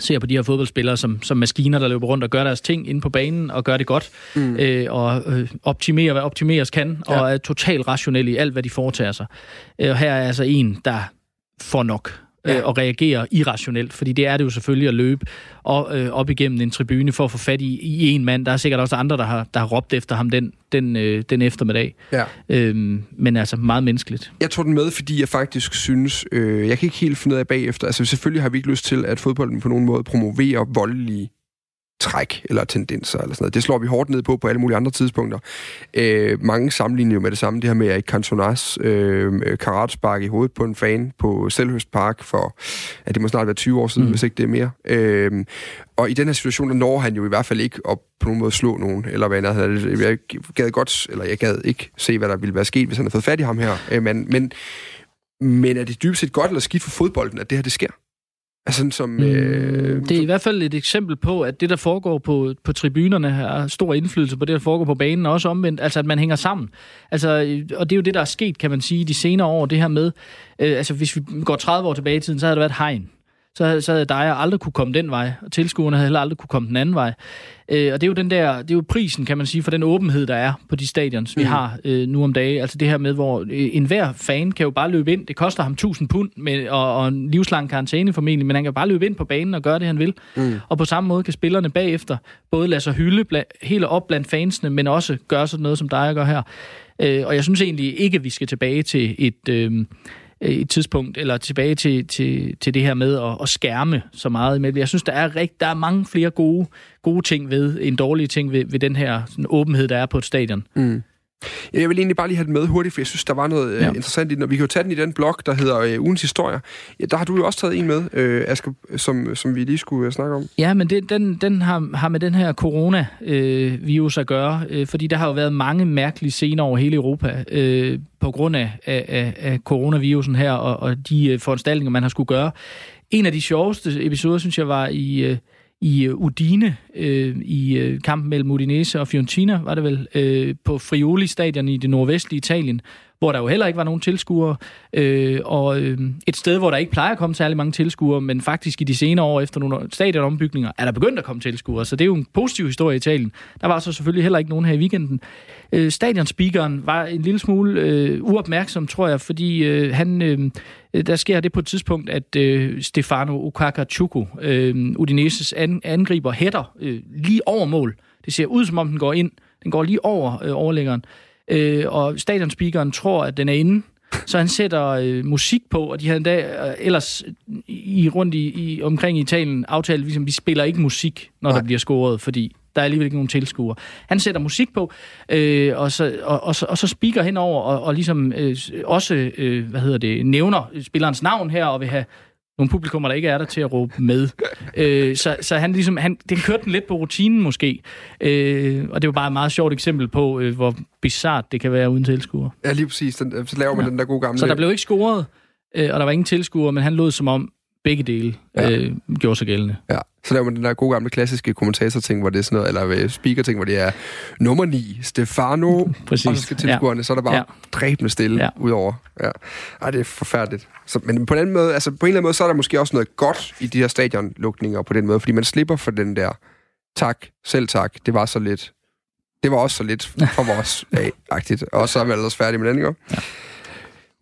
S3: ser på de her fodboldspillere som, som maskiner, der løber rundt og gør deres ting inde på banen og gør det godt, mm. øh, og øh, optimerer, hvad optimeres kan, ja. og er totalt rationelle i alt, hvad de foretager sig. Øh, og her er altså en, der får nok. Ja. øh, og reagere irrationelt, fordi det er det jo selvfølgelig at løbe og, øh, op igennem en tribune for at få fat i, i en mand. Der er sikkert også andre, der har, der har råbt efter ham den, den, øh, den eftermiddag.
S2: Ja.
S3: Øhm, men altså meget menneskeligt.
S2: Jeg tog den med, fordi jeg faktisk synes, øh, jeg kan ikke helt finde ud af bagefter, altså selvfølgelig har vi ikke lyst til, at fodbolden på nogen måde promoverer voldelige træk eller tendenser eller sådan noget. Det slår vi hårdt ned på på alle mulige andre tidspunkter. Øh, mange sammenligner jo med det samme, det her med at Cantonas øh, karatspark i hovedet på en fan på Selvhøst Park for, at det må snart være 20 år siden, mm. hvis ikke det er mere. Øh, og i den her situation, der når han jo i hvert fald ikke at på nogen måde slå nogen, eller hvad andet. Jeg gad godt, eller jeg gad ikke se, hvad der ville være sket, hvis han havde fået fat i ham her. Øh, men, men, men er det dybest set godt eller skidt for fodbolden, at det her det sker? Altså, som, mm,
S3: øh, det er i hvert fald et eksempel på, at det, der foregår på, på tribunerne, har stor indflydelse på det, der foregår på banen, og også omvendt, altså at man hænger sammen. Altså, og det er jo det, der er sket, kan man sige, de senere år, det her med, øh, altså hvis vi går 30 år tilbage i tiden, så havde der været hegn så, så havde dig aldrig kunne komme den vej, og tilskuerne havde heller aldrig kunne komme den anden vej. Øh, og det er jo den der, det er jo prisen, kan man sige, for den åbenhed, der er på de stadions, mm. vi har øh, nu om dagen. Altså det her med, hvor øh, enhver fan kan jo bare løbe ind. Det koster ham 1000 pund med, og, og en livslang karantæne formentlig, men han kan bare løbe ind på banen og gøre det, han vil. Mm. Og på samme måde kan spillerne bagefter både lade sig hylde bla, hele op blandt fansene, men også gøre sådan noget, som dig gør her. Øh, og jeg synes egentlig ikke, at vi skal tilbage til et... Øh, Øh, et tidspunkt, eller tilbage til, til, til det her med at, at skærme så meget imellem. Jeg synes, der er, rigt, der er mange flere gode, gode ting ved, en dårlige ting ved, ved den her sådan, åbenhed, der er på et stadion. Mm.
S2: Jeg vil egentlig bare lige have det med hurtigt, for jeg synes, der var noget øh, ja. interessant i den. Og vi kan jo tage den i den blog, der hedder øh, Ugens Historie. Ja, der har du jo også taget en med, øh, Asger, som, som vi lige skulle øh, snakke om.
S3: Ja, men det, den, den har, har med den her coronavirus øh, at gøre, øh, fordi der har jo været mange mærkelige scener over hele Europa øh, på grund af, af, af coronavirusen her, og, og de øh, foranstaltninger, man har skulle gøre. En af de sjoveste episoder, synes jeg, var i... Øh, i øh, Udine, øh, i øh, kampen mellem Udinese og Fiorentina, var det vel, øh, på Friuli-stadion i det nordvestlige Italien, hvor der jo heller ikke var nogen tilskuere, øh, og øh, et sted, hvor der ikke plejer at komme særlig mange tilskuere, men faktisk i de senere år efter nogle stadionombygninger, er der begyndt at komme tilskuere, så det er jo en positiv historie i Italien. Der var så selvfølgelig heller ikke nogen her i weekenden. Øh, stadionspeakeren var en lille smule øh, uopmærksom, tror jeg, fordi øh, han, øh, der sker det på et tidspunkt, at øh, Stefano Okakachuku, øh, Udineses an, angriber, hætter øh, lige over mål. Det ser ud, som om den går ind. Den går lige over øh, overlæggeren øh, og stadionspeakeren tror, at den er inde, så han sætter øh, musik på, og de havde endda øh, ellers i, rundt i, i, omkring i Italien aftalt, ligesom, vi spiller ikke musik, når Nej. der bliver scoret, fordi der er alligevel ikke nogen tilskuere. Han sætter musik på, øh, og, så, og, og, så, og så speaker hen over, og, og ligesom øh, også, øh, hvad hedder det, nævner spillerens navn her, og vil have nogle publikummer, der ikke er der til at råbe med. øh, så, så han ligesom, han, den kørte den lidt på rutinen måske. Øh, og det var bare et meget sjovt eksempel på, øh, hvor bizart det kan være uden tilskuere.
S2: Ja, lige præcis. Den, så laver man ja. den der gode gamle...
S3: Så der blev ikke scoret, øh, og der var ingen tilskuere, men han lød som om, begge dele ja. øh, gjorde sig gældende.
S2: Ja, så laver man den der gode gamle klassiske kommentator-ting, hvor det er sådan noget, eller øh, speaker-ting, hvor det er nummer 9, Stefano, Præcis. og så skal tilskuerne, ja. så er der bare ja. dræbende stille ja. udover. Ja. Ej, det er forfærdeligt. Så, men på den måde, altså på en eller anden måde, så er der måske også noget godt i de her stadionlukninger på den måde, fordi man slipper for den der tak, selv tak, det var så lidt. Det var også så lidt for vores af-agtigt. Og så er vi ellers færdige med den, ikke? Ja.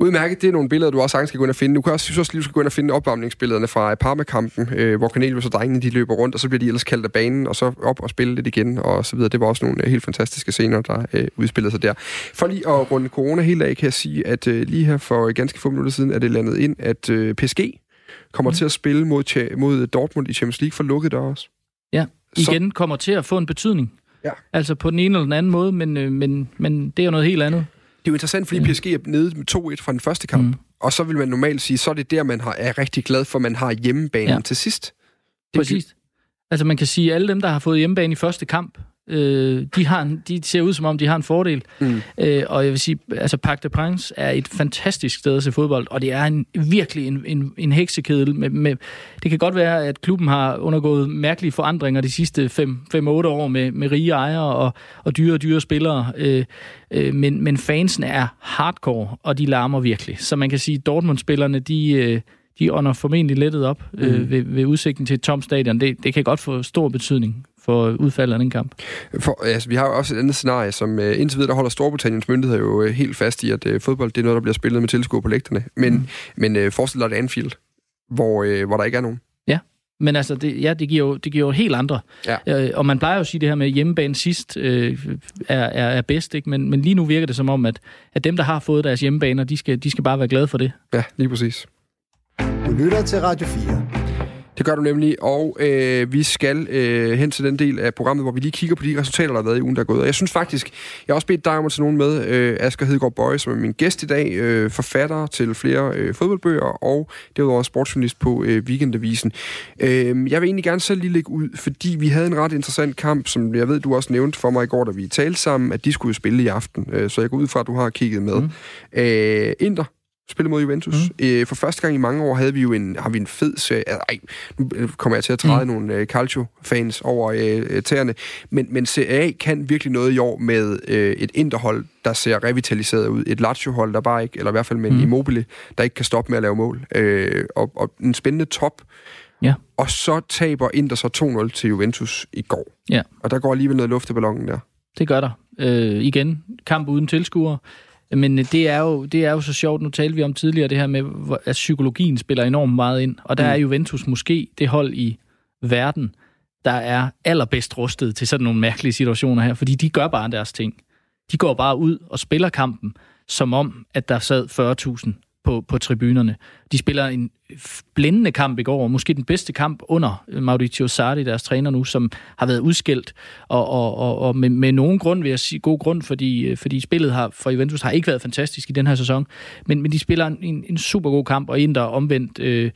S2: Udmærket, det er nogle billeder, du også sagtens skal gå ind og finde. Du kan også, synes også lige, du skal gå ind og finde opvarmningsbillederne fra Parma-kampen, øh, hvor Cornelius og drengene de løber rundt, og så bliver de ellers kaldt af banen, og så op og spille lidt igen, og så videre. Det var også nogle øh, helt fantastiske scener, der øh, udspillede sig der. For lige at runde corona helt af, kan jeg sige, at øh, lige her for ganske få minutter siden er det landet ind, at øh, PSG kommer mm. til at spille mod, mod Dortmund i Champions League for lukket der også.
S3: Ja, igen så... kommer til at få en betydning. Ja. Altså på den ene eller den anden måde, men, øh, men, men det er jo noget helt andet.
S2: Det er jo interessant, fordi PSG er nede med 2-1 fra den første kamp, mm. og så vil man normalt sige, så er det der, man har, er rigtig glad for, man har hjemmebanen ja. til sidst.
S3: Det Præcis. Altså man kan sige, at alle dem, der har fået hjemmebane i første kamp, Øh, de, har en, de ser ud som om, de har en fordel. Mm. Øh, og jeg vil sige, altså Parc de Prince er et fantastisk sted at se fodbold, og det er en, virkelig en, en, en heksekedel. Med, med, det kan godt være, at klubben har undergået mærkelige forandringer de sidste 5-8 år med, med rige ejere og, og dyre og dyre spillere. Øh, øh, men, men fansen er hardcore, og de larmer virkelig. Så man kan sige, at Dortmund-spillerne, de... Øh, de ånder formentlig lettet op øh, mm. ved, ved udsigten til et tomt stadion. Det, det kan godt få stor betydning for udfaldet af den kamp.
S2: For, altså, vi har jo også et andet scenarie, som uh, indtil videre der holder Storbritanniens myndigheder jo uh, helt fast i, at uh, fodbold det er noget, der bliver spillet med tilskuer på lægterne. Men, mm. men uh, forestil dig et Anfield, hvor, øh, hvor der ikke er nogen.
S3: Men altså, det, ja, det giver jo, det giver jo helt andre.
S2: Ja.
S3: Øh, og man plejer jo at sige det her med, at hjemmebane sidst øh, er, er, er bedst, ikke? Men, men lige nu virker det som om, at, at dem, der har fået deres hjemmebaner, de skal, de skal bare være glade for det.
S2: Ja, lige præcis.
S4: Du lytter til Radio 4.
S2: Det gør du nemlig, og øh, vi skal øh, hen til den del af programmet, hvor vi lige kigger på de resultater, der har været i ugen, der er gået. Og jeg synes faktisk, jeg har også bedt dig om at tage nogen med, øh, Asger Hedegaard Bøje, som er min gæst i dag, øh, forfatter til flere øh, fodboldbøger, og derudover sportsjournalist på øh, Weekendavisen. Øh, jeg vil egentlig gerne selv lige lægge ud, fordi vi havde en ret interessant kamp, som jeg ved, du også nævnte for mig i går, da vi talte sammen, at de skulle spille i aften. Øh, så jeg går ud fra, at du har kigget med. Mm. Øh, Inter spille mod Juventus. Mm. Øh, for første gang i mange år havde vi jo en, har vi en fed serie. Ej, nu kommer jeg til at træde mm. nogle øh, Calcio-fans over øh, tæerne. Men, men Serie A kan virkelig noget i år med øh, et interhold, der ser revitaliseret ud. Et Lazio-hold, der bare ikke, eller i hvert fald med en mm. Immobile, der ikke kan stoppe med at lave mål. Øh, og, og en spændende top.
S3: Ja.
S2: Og så taber Inter så 2-0 til Juventus i går.
S3: Ja.
S2: Og der går alligevel noget luft i ballonen der.
S3: Det gør der. Øh, igen, kamp uden tilskuere. Men det er, jo, det er jo så sjovt. Nu talte vi om tidligere det her med, at psykologien spiller enormt meget ind. Og der mm. er Juventus måske det hold i verden, der er allerbedst rustet til sådan nogle mærkelige situationer her. Fordi de gør bare deres ting. De går bare ud og spiller kampen, som om, at der sad 40.000 på, på tribunerne. De spiller en blændende kamp i går, måske den bedste kamp under Mauricio Sarri, deres træner nu, som har været udskilt, og, og, og, og med, med nogen grund, vil jeg sige, god grund, fordi, fordi spillet har, for Juventus har ikke været fantastisk i den her sæson, men, men de spiller en, en super god kamp, og der omvendt øh,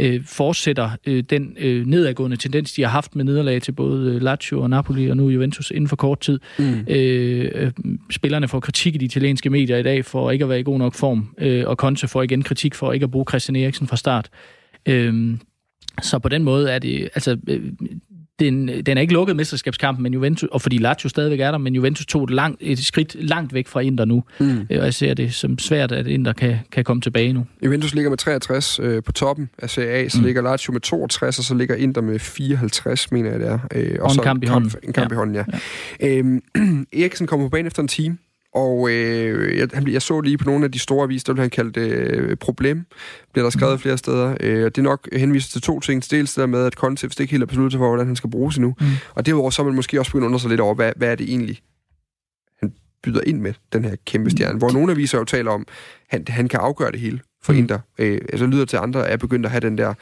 S3: øh, fortsætter øh, den øh, nedadgående tendens, de har haft med nederlag til både øh, Lazio og Napoli, og nu Juventus inden for kort tid. Mm. Øh, øh, spillerne får kritik i de italienske medier i dag for ikke at være i god nok form, øh, og Conte får igen kritik for ikke at bruge Christian Eriksen fra start. Øh, så på den måde er det, altså, øh, den, den er ikke lukket mesterskabskampen, men Juventus, og fordi Lazio stadigvæk er der, men Juventus tog et, langt, et skridt langt væk fra Inter nu. Mm. Og jeg ser det som svært, at Inter kan, kan komme tilbage nu.
S2: Juventus ligger med 63 øh, på toppen af Serie A, så mm. ligger Lazio med 62, og så ligger Inter med 54, mener jeg det er.
S3: Øh, og, og en så kamp i hånden.
S2: En kamp ja. i hånden, ja. ja. Øhm, Eriksen kommer på banen efter en time, og øh, jeg, jeg så lige på nogle af de store aviser, der blev han kaldt øh, problem, bliver der skrevet mm. flere steder. Øh, det er nok henvist til to ting. Dels det der med, at Conte ikke helt er besluttet for, hvordan han skal bruges endnu. Mm. Og derudover så er man måske også begyndt at undre sig lidt over, hvad, hvad er det egentlig, han byder ind med, den her kæmpe stjerne. Mm. Hvor nogle aviser jo taler om, han, han kan afgøre det hele for mm. Inter. Øh, altså lyder til andre, er begyndt at have den der,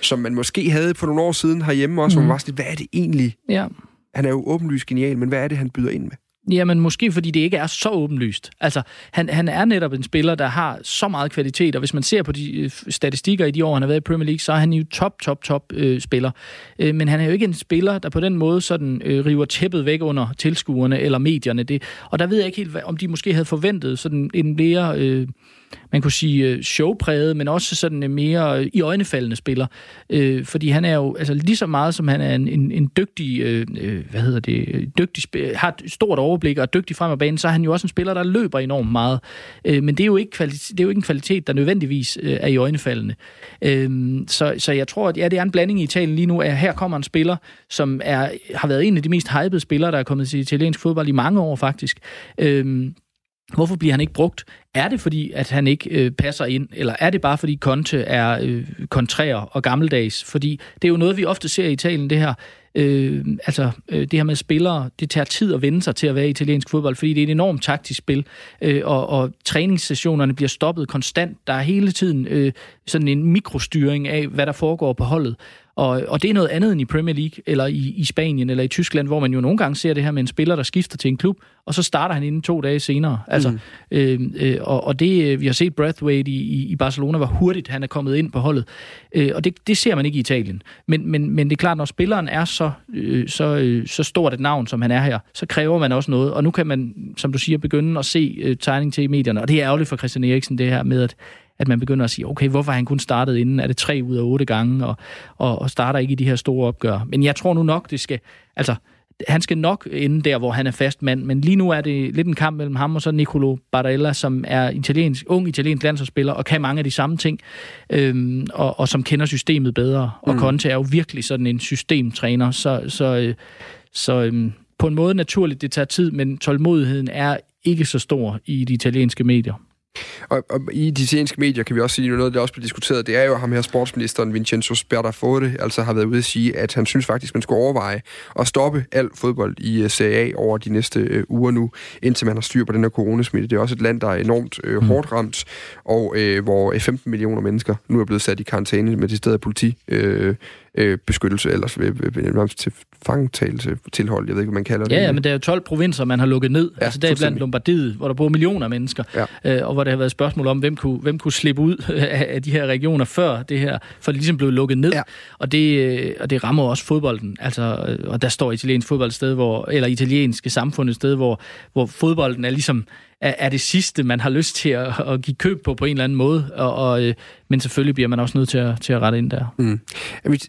S2: som man måske havde for nogle år siden herhjemme også, mm. hvor man var sådan, hvad er det egentlig?
S3: Ja.
S2: Han er jo åbenlyst genial, men hvad er det, han byder ind med?
S3: Jamen måske fordi det ikke er så åbenlyst. Altså, han, han er netop en spiller, der har så meget kvalitet, og hvis man ser på de øh, statistikker i de år, han har været i Premier League, så er han jo top, top, top øh, spiller. Øh, men han er jo ikke en spiller, der på den måde sådan øh, river tæppet væk under tilskuerne eller medierne. Det, og der ved jeg ikke helt, om de måske havde forventet sådan en mere... Øh, man kunne sige, øh, showpræget, men også sådan en mere øh, i øjnefaldende spiller. Øh, fordi han er jo altså, lige så meget, som han er en, en, en dygtig, øh, øh hvad hedder det, dygtig, har et stort overblik og er dygtig frem af banen, så er han jo også en spiller, der løber enormt meget. Øh, men det er, jo ikke kvalitet, det er jo ikke en kvalitet, der nødvendigvis øh, er i øjnefaldende. Øh, så, så jeg tror, at ja, det er en blanding i Italien lige nu, at her kommer en spiller, som er, har været en af de mest hypede spillere, der er kommet til italiensk fodbold i mange år faktisk. Øh, Hvorfor bliver han ikke brugt? Er det fordi, at han ikke øh, passer ind, eller er det bare fordi Conte er øh, kontrær og gammeldags? Fordi det er jo noget, vi ofte ser i Italien, det her. Øh, altså, øh, det her med spillere, det tager tid at vende sig til at være i italiensk fodbold, fordi det er et enormt taktisk spil, øh, og, og træningssessionerne bliver stoppet konstant. Der er hele tiden øh, sådan en mikrostyring af, hvad der foregår på holdet. Og, og det er noget andet end i Premier League, eller i, i Spanien, eller i Tyskland, hvor man jo nogle gange ser det her med en spiller, der skifter til en klub, og så starter han inden to dage senere. Altså, mm. øh, øh, og, og det, øh, vi har set Brathwaite i, i Barcelona, hvor hurtigt han er kommet ind på holdet. Øh, og det, det ser man ikke i Italien. Men, men, men det er klart, når spilleren er så, øh, så, øh, så stort et navn, som han er her, så kræver man også noget. Og nu kan man, som du siger, begynde at se øh, tegning til i medierne. Og det er ærgerligt for Christian Eriksen, det her med, at at man begynder at sige, okay, hvorfor har han kun startet inden? Er det tre ud af otte gange, og, og, og starter ikke i de her store opgør? Men jeg tror nu nok, det skal... Altså, han skal nok ende der, hvor han er fast mand, men lige nu er det lidt en kamp mellem ham og så Nicolo Barella, som er italiensk, ung italiensk landsholdsspiller og kan mange af de samme ting, øhm, og, og som kender systemet bedre. Og mm. Conte er jo virkelig sådan en systemtræner, så, så, øh, så øhm, på en måde naturligt, det tager tid, men tålmodigheden er ikke så stor i de italienske medier.
S2: Og, og i de italienske medier kan vi også sige, noget, der også bliver diskuteret, det er jo ham her sportsministeren Vincenzo Sperdafote, altså har været ude at sige, at han synes faktisk, man skulle overveje at stoppe al fodbold i uh, Serie A over de næste uh, uger nu, indtil man har styr på den her coronasmitte. Det er også et land, der er enormt uh, hårdt ramt, og uh, hvor 15 millioner mennesker nu er blevet sat i karantæne med de steder politi. Uh, øh, beskyttelse, ellers ved, ved, ved, til fangetagelse, tilhold, jeg ved ikke, hvad man kalder det.
S3: Ja, ja, men der er jo 12 provinser, man har lukket ned. Ja, altså der er blandt Lombardiet, hvor der bor millioner af mennesker, ja. øh, og hvor der har været spørgsmål om, hvem kunne, hvem kunne slippe ud af, af de her regioner før det her, for det ligesom blev lukket ned. Ja. Og, det, øh, og det rammer også fodbolden. Altså, øh, og der står italiensk fodbold et sted, hvor, eller italienske samfund et sted, hvor, hvor fodbolden er ligesom er, er det sidste, man har lyst til at, at give køb på på en eller anden måde. Og, og, øh, men selvfølgelig bliver man også nødt til at, til at rette ind der. Mm.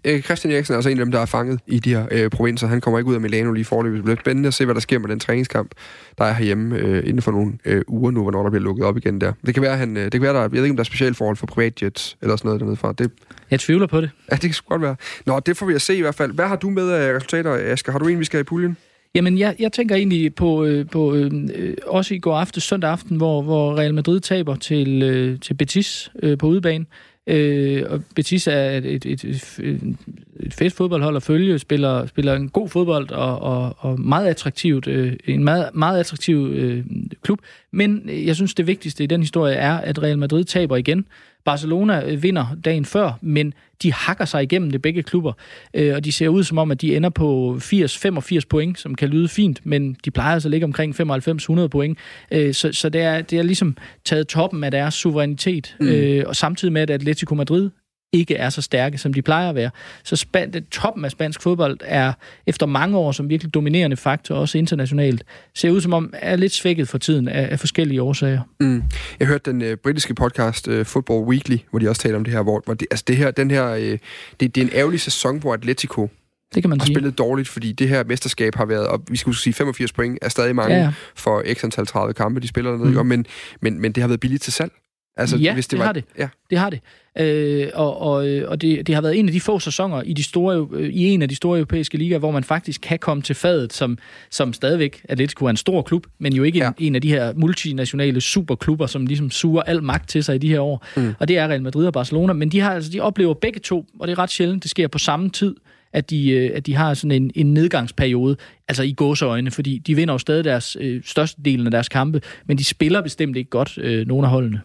S2: Øh, Christian Eriksen er altså en af dem, der er fanget i de her øh, provinser. Han kommer ikke ud af Milano lige forløbet. Det bliver spændende at se, hvad der sker med den træningskamp, der er herhjemme øh, inden for nogle øh, uger nu, hvornår der bliver lukket op igen der. Det kan være, han, øh, det kan være der, jeg ved ikke, om der er specialforhold for privatjets eller sådan noget dernede fra. Det,
S3: jeg tvivler på det.
S2: Ja, det kan godt være. Nå, det får vi at se i hvert fald. Hvad har du med af resultater, Asger? Har du en, vi skal i puljen?
S3: Jamen, jeg, jeg tænker egentlig på, øh, på øh, øh også i går aften, søndag aften, hvor, hvor Real Madrid taber til, øh, til Betis øh, på udebane. Øh, og Betis er et, et, et, et, et fedt fodboldhold at følge, spiller, spiller en god fodbold og, og, og meget attraktivt, øh, en meget, meget attraktiv øh, klub. Men jeg synes, det vigtigste i den historie er, at Real Madrid taber igen. Barcelona øh, vinder dagen før, men de hakker sig igennem det begge klubber, øh, og de ser ud som om, at de ender på 80-85 point, som kan lyde fint, men de plejer altså at ligge omkring 95-100 point. Øh, så så det, er, det er ligesom taget toppen af deres suverænitet, mm. og samtidig med, at Atletico Madrid ikke er så stærke, som de plejer at være. Så span- det, toppen af spansk fodbold er efter mange år som virkelig dominerende faktor, også internationalt, ser ud som om er lidt svækket for tiden af, af forskellige årsager. Mm.
S2: Jeg hørte den uh, britiske podcast uh, Football Weekly, hvor de også taler om det her, hvor, hvor det, altså det her, den her, uh, det, det er en ærgerlig sæson, hvor Atletico
S3: det kan man
S2: har
S3: sige.
S2: spillet dårligt, fordi det her mesterskab har været, og vi skulle sige 85 point, er stadig mange ja, ja. for x antal 30 kampe, de spiller dernede, mm. men, men, men det har været billigt til salg.
S3: Altså, ja, hvis det, det var, har det. Ja. Det har det. Øh, og og, og det, det har været en af de få sæsoner i, de store, øh, i en af de store europæiske ligaer, hvor man faktisk kan komme til fadet, som, som stadigvæk Atletico er en stor klub, men jo ikke ja. en, en af de her multinationale superklubber, som ligesom suger al magt til sig i de her år. Mm. Og det er Real Madrid og Barcelona, men de, har, altså, de oplever begge to, og det er ret sjældent, det sker på samme tid, at de, øh, at de har sådan en, en nedgangsperiode, altså i gåseøjne, fordi de vinder jo stadig deres øh, største delen af deres kampe, men de spiller bestemt ikke godt, øh, nogle af holdene.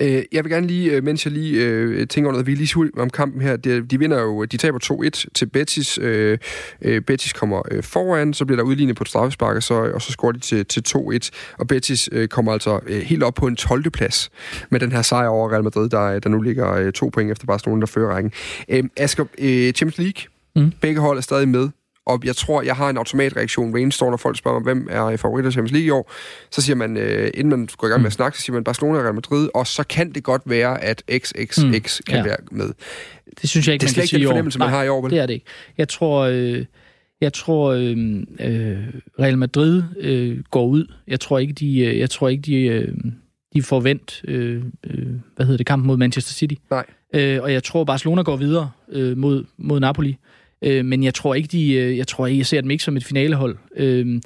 S2: Øh, jeg vil gerne lige, øh, mens jeg lige øh, tænker under, vi lige om kampen her, de, de vinder jo, de taber 2-1 til Betis. Øh, øh, Betis kommer øh, foran, så bliver der udlignet på et straffespark, og så, og så scorer de til, til 2-1, og Betis øh, kommer altså øh, helt op på en 12. plads med den her sejr over Real Madrid, der, øh, der nu ligger øh, to point efter Barcelona, der fører rækken. Øh, Asger, øh, Champions League, Mm. Begge hold er stadig med. Og jeg tror, jeg har en automatreaktion ved står, når folk spørger mig, hvem er favoritter i Champions League i år. Så siger man, øh, inden man går i gang med at mm. snakke, så siger man Barcelona og Real Madrid, og så kan det godt være, at XXX mm. kan ja. være med.
S3: Det synes jeg ikke,
S2: det er
S3: man kan sige
S2: ikke den fornemmelse, man har i år, vel?
S3: det er det ikke. Jeg tror, øh, jeg tror øh, øh, Real Madrid øh, går ud. Jeg tror ikke, de, øh, jeg tror ikke, de, øh, de får vendt, øh, øh, hvad hedder det, kampen mod Manchester City.
S2: Nej.
S3: Øh, og jeg tror, Barcelona går videre øh, mod, mod Napoli. Øh, Øh, men jeg tror ikke, de, øh, jeg tror ikke, jeg ser dem ikke som et finalehold. Øh,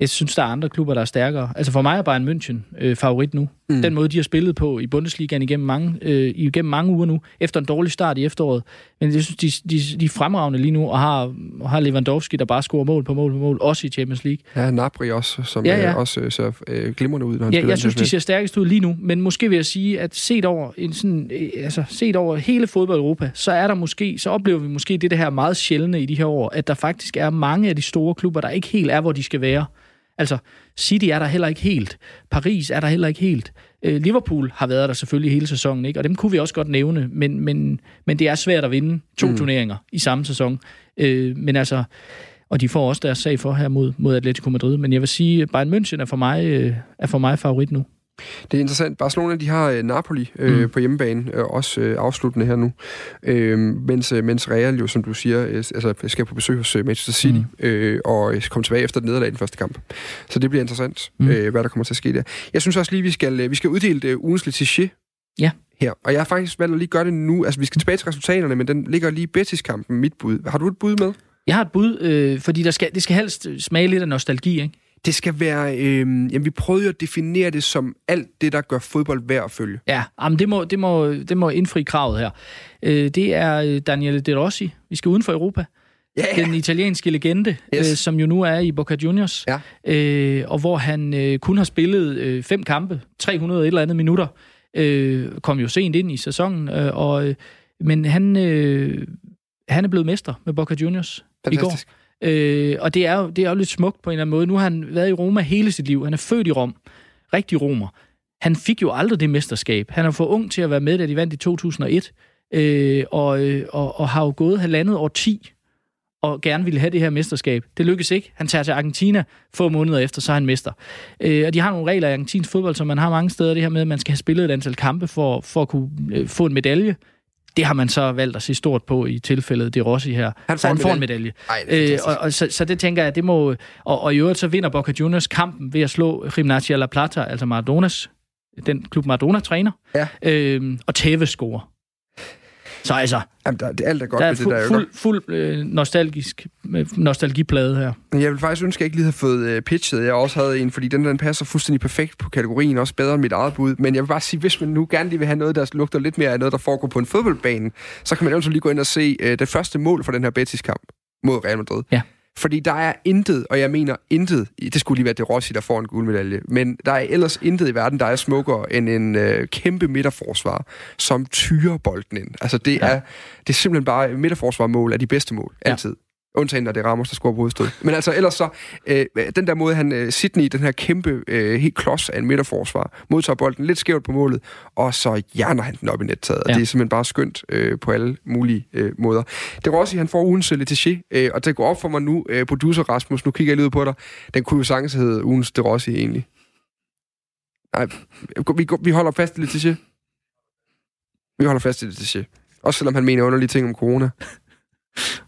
S3: jeg synes, der er andre klubber, der er stærkere. Altså for mig er Bayern München øh, favorit nu. Mm. Den måde, de har spillet på i Bundesligaen igennem mange, øh, igennem mange uger nu, efter en dårlig start i efteråret. Men jeg synes, de, de, de er fremragende lige nu, og har, har Lewandowski, der bare scorer mål på mål på mål, også i Champions League.
S2: Ja, Napri også, som ja, ja. Øh, også øh, ser øh, glimrende ud, når han
S3: ja, Jeg synes, de ser stærkest ud lige nu, men måske vil jeg sige, at set over, en sådan, øh, altså, set over hele fodbold Europa, så er der måske, så oplever vi måske det, det her meget sjældne i de her år, at der faktisk er mange af de store klubber, der ikke helt er, hvor de skal være. Altså, City er der heller ikke helt. Paris er der heller ikke helt. Øh, Liverpool har været der selvfølgelig hele sæsonen, ikke? og dem kunne vi også godt nævne, men, men, men det er svært at vinde to mm. turneringer i samme sæson. Øh, men altså, og de får også deres sag for her mod, mod Atletico Madrid. Men jeg vil sige, Bayern München er for mig, øh, er for mig favorit nu.
S2: Det er interessant. Barcelona de har øh, Napoli øh, mm. på hjemmebane, øh, også øh, afsluttende her nu. Øh, mens, mens Real jo, som du siger, øh, altså, skal på besøg hos øh, Manchester City, mm. øh, og øh, komme tilbage efter den nederlag i den første kamp. Så det bliver interessant, mm. øh, hvad der kommer til at ske der. Jeg synes også lige, vi skal, øh, vi skal uddele det ugens Letiché
S3: Ja.
S2: Her. Og jeg har faktisk valgt at lige gøre det nu. Altså, vi skal tilbage til resultaterne, men den ligger lige i Betis-kampen, mit bud. Har du et bud med?
S3: Jeg har et bud, øh, fordi der skal, det skal helst smage lidt af nostalgi, ikke?
S2: Det skal være... Øh, jamen, vi prøvede jo at definere det som alt det, der gør fodbold værd at følge.
S3: Ja, jamen det, må, det, må, det må indfri kravet her. Øh, det er øh, Daniele De Rossi. Vi skal uden for Europa.
S2: Ja,
S3: Den italienske legende,
S2: Yes.
S3: øh, som jo nu er i Boca Juniors.
S2: Ja.
S3: Øh, og hvor han øh, kun har spillet øh, fem kampe, 300 et eller andet minutter. Øh, kom jo sent ind i sæsonen. Øh, og, øh, men han, øh, han er blevet mester med Boca Juniors i går. Øh, og det er, jo, det er jo lidt smukt på en eller anden måde. Nu har han været i Roma hele sit liv. Han er født i Rom. Rigtig romer. Han fik jo aldrig det mesterskab. Han er for ung til at være med, da de vandt i 2001. Øh, og, øh, og, og har jo gået halvandet år 10 og gerne ville have det her mesterskab. Det lykkes ikke. Han tager til Argentina få måneder efter, så er han mester. Øh, og de har nogle regler i argentinsk fodbold, som man har mange steder. Det her med, at man skal have spillet et antal kampe for, for at kunne øh, få en medalje. Det har man så valgt at se stort på i tilfældet Det Rossi her.
S2: Han
S3: så
S2: får
S3: han
S2: en
S3: får en
S2: medalje. Ej, det er
S3: Øh, og, og så, så det tænker jeg, det må... Og, og i øvrigt så vinder Boca Juniors kampen ved at slå Gimnasia La Plata, altså Maradonas, den klub Maradona træner,
S2: Ja.
S3: øh, og Tevez scorer. Så altså,
S2: Jamen, der, det, alt er godt
S3: der er
S2: ved det der. ikke?
S3: fuld, fuld øh, nostalgisk øh, nostalgiplade her.
S2: Jeg vil faktisk ønske, at jeg ikke lige havde fået øh, pitchet. Jeg også havde en, fordi den, den passer fuldstændig perfekt på kategorien, også bedre end mit eget bud. Men jeg vil bare sige, hvis man nu gerne lige vil have noget, der lugter lidt mere af noget, der foregår på en fodboldbane, så kan man eventuelt lige gå ind og se øh, det første mål for den her Betis-kamp mod Real Madrid.
S3: Ja.
S2: Fordi der er intet, og jeg mener intet, det skulle lige være det Rossi, der får en guldmedalje, men der er ellers intet i verden, der er smukkere end en øh, kæmpe midterforsvar, som tyrer bolden ind. Altså det,
S3: Ja.
S2: er, det er simpelthen bare, midterforsvarmål er de bedste mål, altid. Undtagen, når det er Ramos, der scorer på hovedstød. Men altså, ellers så, øh, den der måde, han, øh, Sydney, den her kæmpe, øh, helt klods af en midterforsvar, modtager bolden lidt skævt på målet, og så hjerner han den op i nettaget. Ja. Og det er simpelthen bare skønt øh, på alle mulige øh, måder. Det var også, at han får ugens Letiché, øh, og det går op for mig nu, øh, producer Rasmus, nu kigger jeg lige ud på dig, den kunne jo sagtens hedde ugens De Rossi egentlig. Nej, vi, vi holder fast i Letiché. Vi holder fast i Letiché. Også selvom han mener underlige ting om corona.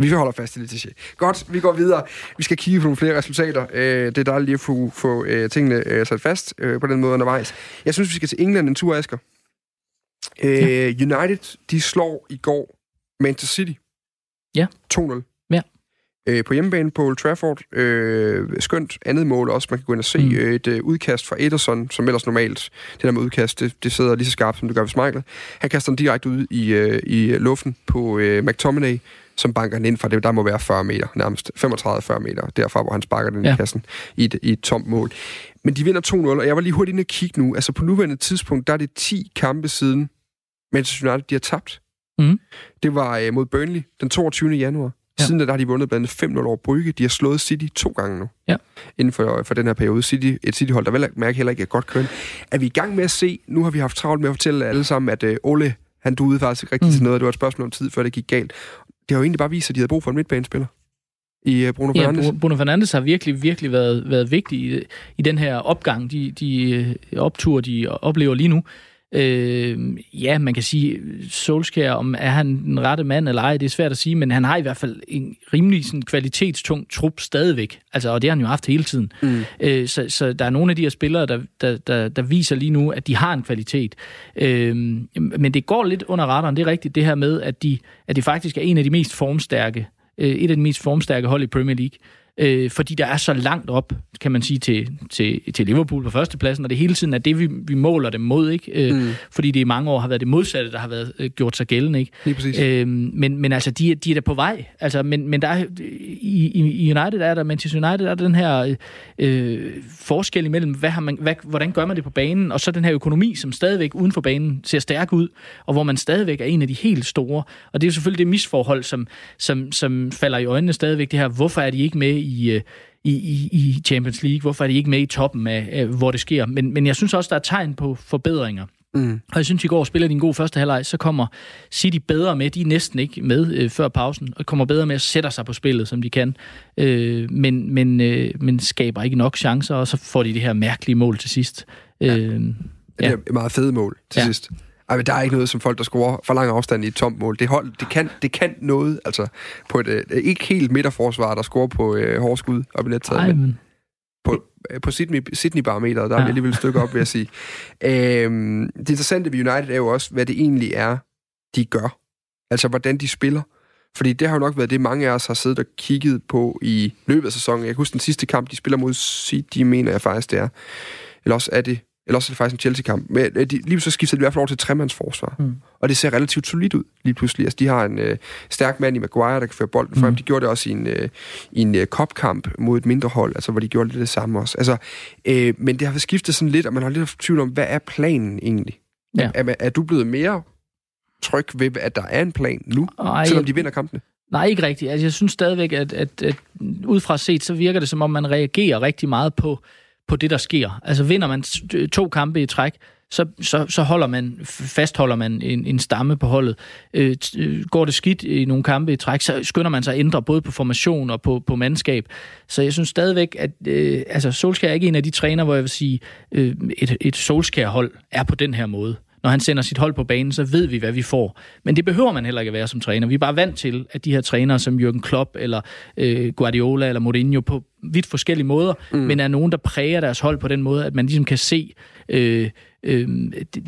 S2: Vi holder fast i Letiché. Godt, vi går videre. Vi skal kigge på nogle flere resultater. Øh, det er dejligt lige at få, få øh, tingene øh, sat fast øh, på den måde undervejs. Jeg synes, vi skal til England en tur, Asger. Øh, United, de slår i går Manchester City.
S3: Ja.
S2: 2-0.
S3: Ja.
S2: Øh, på hjemmebane på Old Trafford. Øh, skønt andet mål også. Man kan gå ind og se mm. Et øh, udkast fra Ederson, som ellers normalt, det der med udkast, det, det sidder lige så skarpt, som det gør ved Schmeichel. Han kaster den direkte ud i, øh, i luften på øh, McTominay, som banker den ind fra det, der må være 40 meter, nærmest 35-40 meter, derfra, hvor han sparker den ja. I kassen i et, i et tomt mål. Men de vinder 2-0, og jeg var lige hurtigt inde og kigge nu. Altså på nuværende tidspunkt, der er det 10 kampe siden Manchester United, de har tabt.
S3: Mhm.
S2: Det var øh, mod Burnley den 22. januar. Ja. Siden da der har de vundet blandt andet 5-0 over Brygge. De har slået City to gange nu.
S3: Ja.
S2: Inden for, for den her periode. City, et City-hold, der vel mærke heller ikke er godt kørende. Er vi i gang med at se, nu har vi haft travlt med at fortælle alle sammen, at øh, Ole, han duede faktisk ikke rigtig mm.
S3: Mm.
S2: til noget. Det var et spørgsmål om tid, før det gik galt. Det har jo egentlig bare vist, at de havde brug for en midtbanespiller i øh, Bruno
S3: Ja,
S2: Fernandes.
S3: Bru- Bruno Fernandes har virkelig, virkelig været, været vigtig i, i den her opgang, de, de øh, optur, de oplever lige nu. Øh, ja, man kan sige, Solskjaer, om er han den rette mand eller ej, det er svært at sige, men han har i hvert fald en rimelig sådan, kvalitetstung trup stadigvæk. Altså, og det har han jo haft hele tiden.
S2: Mm.
S3: Øh, så, så der er nogle af de her spillere, der, der, der, der viser lige nu, at de har en kvalitet. Øh, men det går lidt under radaren, det er rigtigt, det her med, at de, at de faktisk er en af de mest formstærke, øh, et af de mest formstærke hold i Premier League. Øh, fordi der er så langt op, kan man sige, til, til, til Liverpool på førstepladsen, og det hele tiden er det, vi, vi måler dem mod, ikke? Øh,
S2: Mm.
S3: Fordi det i mange år har været det modsatte, der har været øh, gjort sig gældende, ikke?
S2: Lige præcis.
S3: Øhm, men, men altså, de, de er da på vej. Altså, men, men der er, i, i United er der, Manchester United er der den her øh, forskel imellem, hvad har man, hvad, hvordan gør man det på banen, og så den her økonomi, som stadigvæk uden for banen ser stærk ud, og hvor man stadigvæk er en af de helt store. Og det er jo selvfølgelig det misforhold, som, som, som falder i øjnene stadigvæk, det her, hvorfor er de ikke med i... Øh, i, i, i Champions League. Hvorfor er de ikke med i toppen af, af hvor det sker? Men, men jeg synes også, der er tegn på forbedringer.
S2: Mm.
S3: Og jeg synes, i går spiller de en god første halvleg, så kommer City bedre med. De er næsten ikke med øh, før pausen, og kommer bedre med at sætte sig på spillet, som de kan. Øh, men, men, øh, men skaber ikke nok chancer, og så får de det her mærkelige mål til sidst. Ja. Øh,
S2: Det
S3: Ja.
S2: er et meget fede mål til. Ja. sidst. Ej, men der er ikke noget som folk, der scorer for lang afstand i et tomt mål. Det, hold, det, kan, det kan noget, altså på et øh, ikke helt midterforsvar, der scorer på øh, hårde skud op i nettaget,
S3: ej,
S2: men
S3: men,
S2: på, øh, på Sydney, Sydney-barometeret, der er
S3: Ja.
S2: vi alligevel et stykke op, vil jeg sige. Øhm, det interessante ved United er jo også, hvad det egentlig er, de gør. Altså, hvordan de spiller. Fordi det har jo nok været det, mange af os har siddet og kigget på i løbet af sæsonen. Jeg kan huske den sidste kamp, de spiller mod City, mener jeg faktisk, det er. Eller også er det, eller også er det faktisk en Chelsea-kamp. Men øh, de, lige så skifter de i hvert fald over til tremandsforsvar. Mm. Og det ser relativt solidt ud lige pludselig. Altså, de har en øh, stærk mand i Maguire, der kan føre bolden frem. Mm. De gjorde det også i en, øh, i en øh, kopkamp mod et mindre hold, altså, hvor de gjorde lidt det samme også. Altså, øh, men det har skiftet sådan lidt, og man har lidt tvivl om, hvad er planen egentlig? Ja. Er, er du blevet mere tryg ved, at der er en plan nu, Ej, selvom de vinder kampene?
S3: Nej, ikke rigtigt. Altså, jeg synes stadigvæk, at, at, at ud fra set, så virker det som om, man reagerer rigtig meget på, på det, der sker. Altså vinder man to kampe i træk, så, så, så holder man, fastholder man en, en stamme på holdet. Øh, øh, går det skidt i nogle kampe i træk, så skynder man sig at ændre både på formation og på, på mandskab. Så jeg synes stadigvæk, at øh, altså Solskjaer er ikke en af de træner, hvor jeg vil sige, øh, et, et Solskjaer-hold er på den her måde når han sender sit hold på banen, så ved vi, hvad vi får. Men det behøver man heller ikke at være som træner. Vi er bare vant til, at de her trænere som Jürgen Klopp eller øh, Guardiola eller Mourinho på vidt forskellige måder, mm. men er nogen, der præger deres hold på den måde, at man ligesom kan se øh, øh,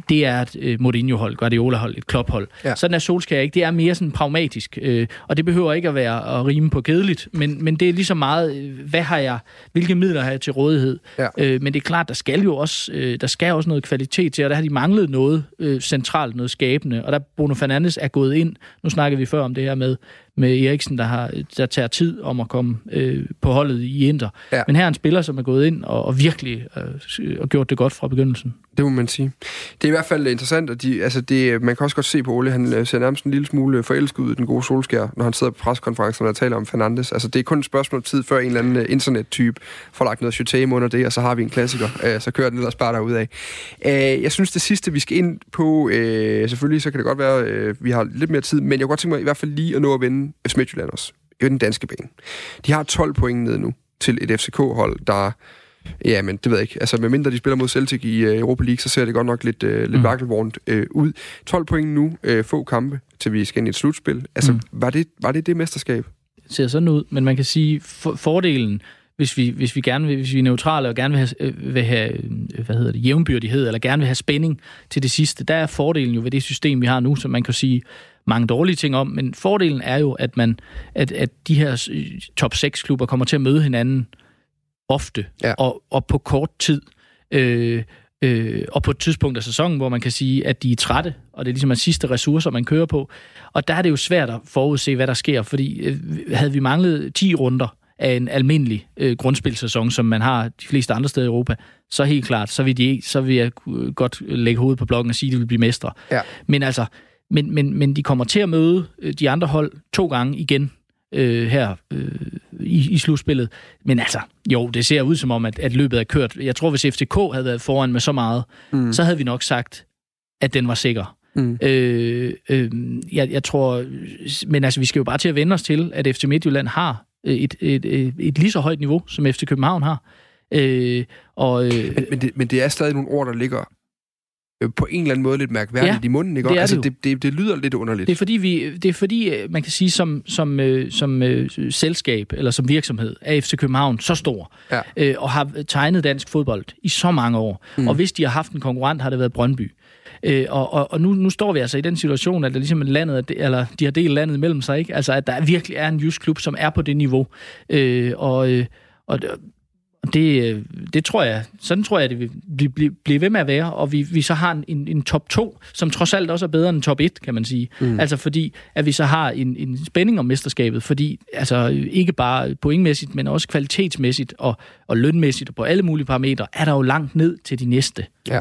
S3: det er et øh, Mourinho-hold, Guardiola-hold, et Klopp-hold. Ja. Sådan er Solskjaer ikke. Det er mere sådan pragmatisk, øh, og det behøver ikke at være at rime på kedeligt, men, men det er lige så meget, øh, hvad har jeg, hvilke midler har jeg til rådighed? Ja. Øh, men det er klart, der skal jo også, øh, der skal også noget kvalitet til, og der har de manglet noget øh, centralt, noget skabende, og der Bruno Fernandes er gået ind, nu snakker vi før om det her med, med Eriksen, der, har, der tager tid om at komme øh, på holdet i Inter. Ja. Men her er en spiller, som er gået ind og, og virkelig øh, og gjort det godt fra begyndelsen.
S2: Det må man sige. Det er i hvert fald interessant, at de, altså det, man kan også godt se på Ole, han øh, ser nærmest en lille smule øh, forelsket ud i den gode solskær, når han sidder på preskonferencen og taler om Fernandes. Altså det er kun et spørgsmål om tid, før en eller anden øh, internettype får lagt noget chutame under det, og så har vi en klassiker. Øh, så kører den ellers bare derudad. Jeg synes, det sidste, vi skal ind på, selvfølgelig så kan det godt være, vi har lidt mere tid, men jeg kunne godt tænke mig i hvert fald lige at nå at vinde F. Midtjylland også. Det er den danske bane. De har 12 point ned nu til et FCK-hold, der Ja, men det ved jeg ikke. Altså, medmindre de spiller mod Celtic i uh, Europa League, så ser det godt nok lidt, uh, lidt mm. vakkelvornt uh, ud. 12 point nu, uh, få kampe, til vi skal ind i et slutspil. Altså, mm. var, det, var det det mesterskab?
S3: Det ser sådan ud, men man kan sige, for, fordelen, hvis vi, hvis vi gerne vil, hvis vi er neutrale og gerne vil have, vil have hvad hedder det, jævnbyrdighed, eller gerne vil have spænding til det sidste, der er fordelen jo ved det system, vi har nu, som man kan sige, mange dårlige ting om, men fordelen er jo, at, man, at, at de her top 6 klubber kommer til at møde hinanden ofte ja. og, og på kort tid. Øh, øh, og på et tidspunkt af sæsonen, hvor man kan sige, at de er trætte, og det er ligesom en sidste ressourcer, man kører på. Og der er det jo svært at forudse, hvad der sker, fordi øh, havde vi manglet 10 runder af en almindelig øh, grundspilsæson, som man har de fleste andre steder i Europa, så helt klart, så vil, de, så vil jeg godt lægge hovedet på blokken og sige, at de vil blive mestre. Ja. Men altså, men, men, men de kommer til at møde øh, de andre hold to gange igen øh, her øh, i, i slutspillet. Men altså, jo, det ser ud som om, at, at løbet er kørt. Jeg tror, hvis FCK havde været foran med så meget, mm. så havde vi nok sagt, at den var sikker. Mm. Øh, øh, jeg, jeg tror, men altså, vi skal jo bare til at vende os til, at FC Midtjylland har et, et, et, et lige så højt niveau, som FC København har. Øh, og,
S2: øh, men, men, det, men det er stadig nogle ord, der ligger Øh, på en eller anden måde lidt mærkværdigt ja, i munden, ikke? Det, altså, det, det, det, det lyder lidt underligt.
S3: Det er fordi, vi, det er fordi øh, man kan sige, som, som, øh, som øh, selskab eller som virksomhed er FC København så stor, ja. øh, og har tegnet dansk fodbold i så mange år. Mm. Og hvis de har haft en konkurrent, har det været Brøndby. Øh, og og, og nu, nu står vi altså i den situation, at det ligesom landet, eller de har delt landet mellem sig, ikke? Altså, at der virkelig er en jysk klub, som er på det niveau. Øh, og, øh, og det, øh, det tror jeg, sådan tror jeg, det vil blive, blive ved med at være, og vi, vi så har en, en top 2, som trods alt også er bedre end top 1, kan man sige. Mm. Altså fordi, at vi så har en, en spænding om mesterskabet, fordi altså ikke bare pointmæssigt, men også kvalitetsmæssigt og, og lønmæssigt og på alle mulige parametre, er der jo langt ned til de næste.
S2: Ja.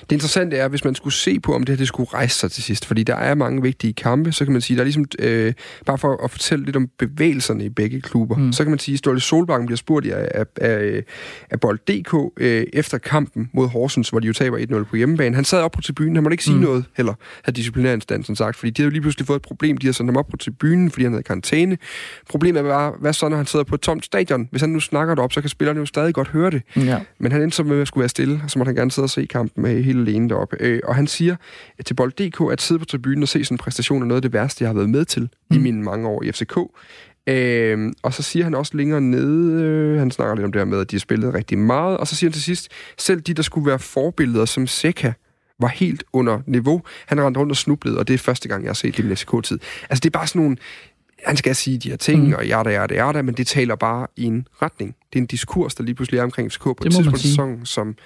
S2: Det interessante er, hvis man skulle se på, om det her det skulle rejse sig til sidst, fordi der er mange vigtige kampe, så kan man sige, der er ligesom, øh, bare for at fortælle lidt om bevægelserne i begge klubber, mm. så kan man sige, at Ståle Solbakken bliver spurgt af, af, af, af Bold.dk øh, efter kampen mod Horsens, hvor de jo taber 1-0 på hjemmebane. Han sad op på tribunen, han måtte ikke sige mm. noget heller, havde disciplinærinstansen sagt, fordi de havde jo lige pludselig fået et problem, de har sendt ham op på tribunen, fordi han havde karantæne. Problemet er bare, hvad så, når han sidder på et tomt stadion? Hvis han nu snakker det op, så kan spillerne jo stadig godt høre det. Ja. Men han endte så med at skulle være stille, og så måtte han gerne sidde og se kampen helt alene deroppe. Øh, og han siger til Bold.dk, at sidde på tribunen og se sådan en præstation er noget af det værste, jeg har været med til mm. i mine mange år i FCK. Øh, og så siger han også længere nede, øh, han snakker lidt om det her med, at de har spillet rigtig meget, og så siger han til sidst, selv de, der skulle være forbilleder som Seca, var helt under niveau. Han rendte rundt og snublede, og det er første gang, jeg har set det i min FCK-tid. Altså, det er bare sådan nogle han skal sige de her ting, mm. og yada, yada, yada, men det taler bare i en retning. Det er en diskurs, der lige pludselig er omkring FCK på
S3: Det
S2: et tidspunkt i sæsonen, som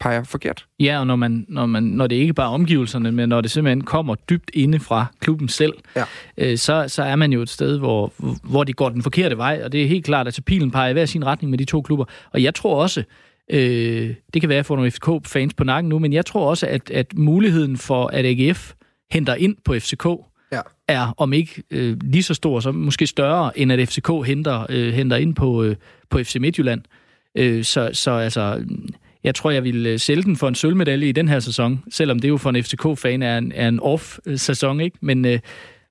S2: peger forkert.
S3: Ja, og når, man, når, man, når det ikke bare er omgivelserne, men når det simpelthen kommer dybt inde fra klubben selv,
S2: Ja.
S3: øh, så, så er man jo et sted, hvor, hvor de går den forkerte vej, og det er helt klart, at pilen peger i hver sin retning med de to klubber. Og jeg tror også, øh, det kan være, at jeg får nogle FCK-fans på nakken nu, men jeg tror også, at, at muligheden for, at AGF henter ind på FCK,
S2: Ja.
S3: er om ikke øh, lige så stor, så måske større, end at FCK henter, øh, henter ind på, øh, på FC Midtjylland. Øh, så, så altså, jeg tror, jeg vil øh, sælge den for en sølvmedalje i den her sæson, selvom det jo for en FCK-fan er en, er en off-sæson, ikke? Men, øh,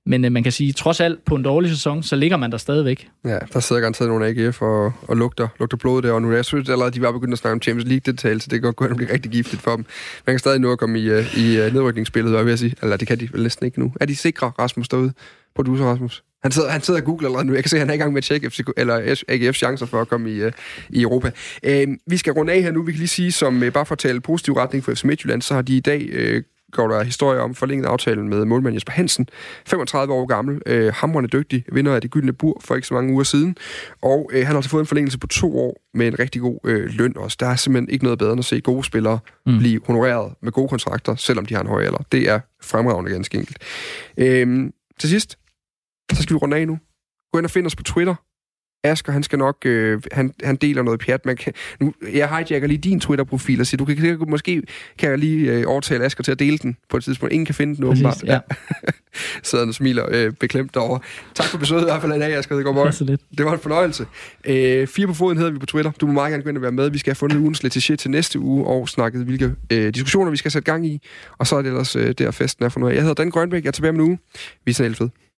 S3: men øh, man kan sige, trods alt på en dårlig sæson, så ligger man der stadigvæk.
S2: Ja, der sidder garanteret nogle AGF og, og lugter, lugter blod der, og nu jeg synes allerede, de var begyndt at snakke om Champions League-deltagelse, det kan godt gå hen og blive rigtig giftigt for dem. Man kan stadig nå at komme i, øh, i øh, nedrykningsspillet, hvad vil jeg sige. Eller det kan de vel næsten ikke nu. Er de sikre, Rasmus, derude? Producer Rasmus. Han sidder, han sidder og googler allerede nu. Jeg kan se, at han er i gang med at tjekke FCK, eller AGF's chancer for at komme i, uh, i Europa. Uh, vi skal runde af her nu. Vi kan lige sige, som uh, bare for at tale positiv retning for FC Midtjylland, så har de i dag uh, går der historie om forlænget aftalen med målmand Jesper Hansen. 35 år gammel, øh, hamrende dygtig, vinder af det gyldne bur for ikke så mange uger siden. Og øh, han har altså fået en forlængelse på to år med en rigtig god øh, løn også. Der er simpelthen ikke noget bedre end at se gode spillere mm. blive honoreret med gode kontrakter, selvom de har en høj alder. Det er fremragende ganske enkelt. Øh, til sidst, så skal vi runde af nu. Gå ind og find os på Twitter. Asger, han skal nok, øh, han, han deler noget pjat. Man kan, nu, jeg hijacker lige din Twitter-profil og siger, du kan, måske kan jeg lige øh, overtale Asger til at dele den på et tidspunkt. Ingen kan finde den åbenbart.
S3: Ja.
S2: Sidder og smiler øh, beklemt derovre. Tak for besøget i hvert fald i dag, Asger. Det går godt.
S3: Lidt.
S2: Det var en fornøjelse. Øh, fire på foden hedder vi på Twitter. Du må meget gerne gå ind og være med. Vi skal have fundet ugens letiché til næste uge og snakket, hvilke øh, diskussioner vi skal sætte gang i. Og så er det ellers øh, der festen er for noget. Jeg hedder Dan Grønbæk. Jeg er tilbage med en uge. Vi er sådan.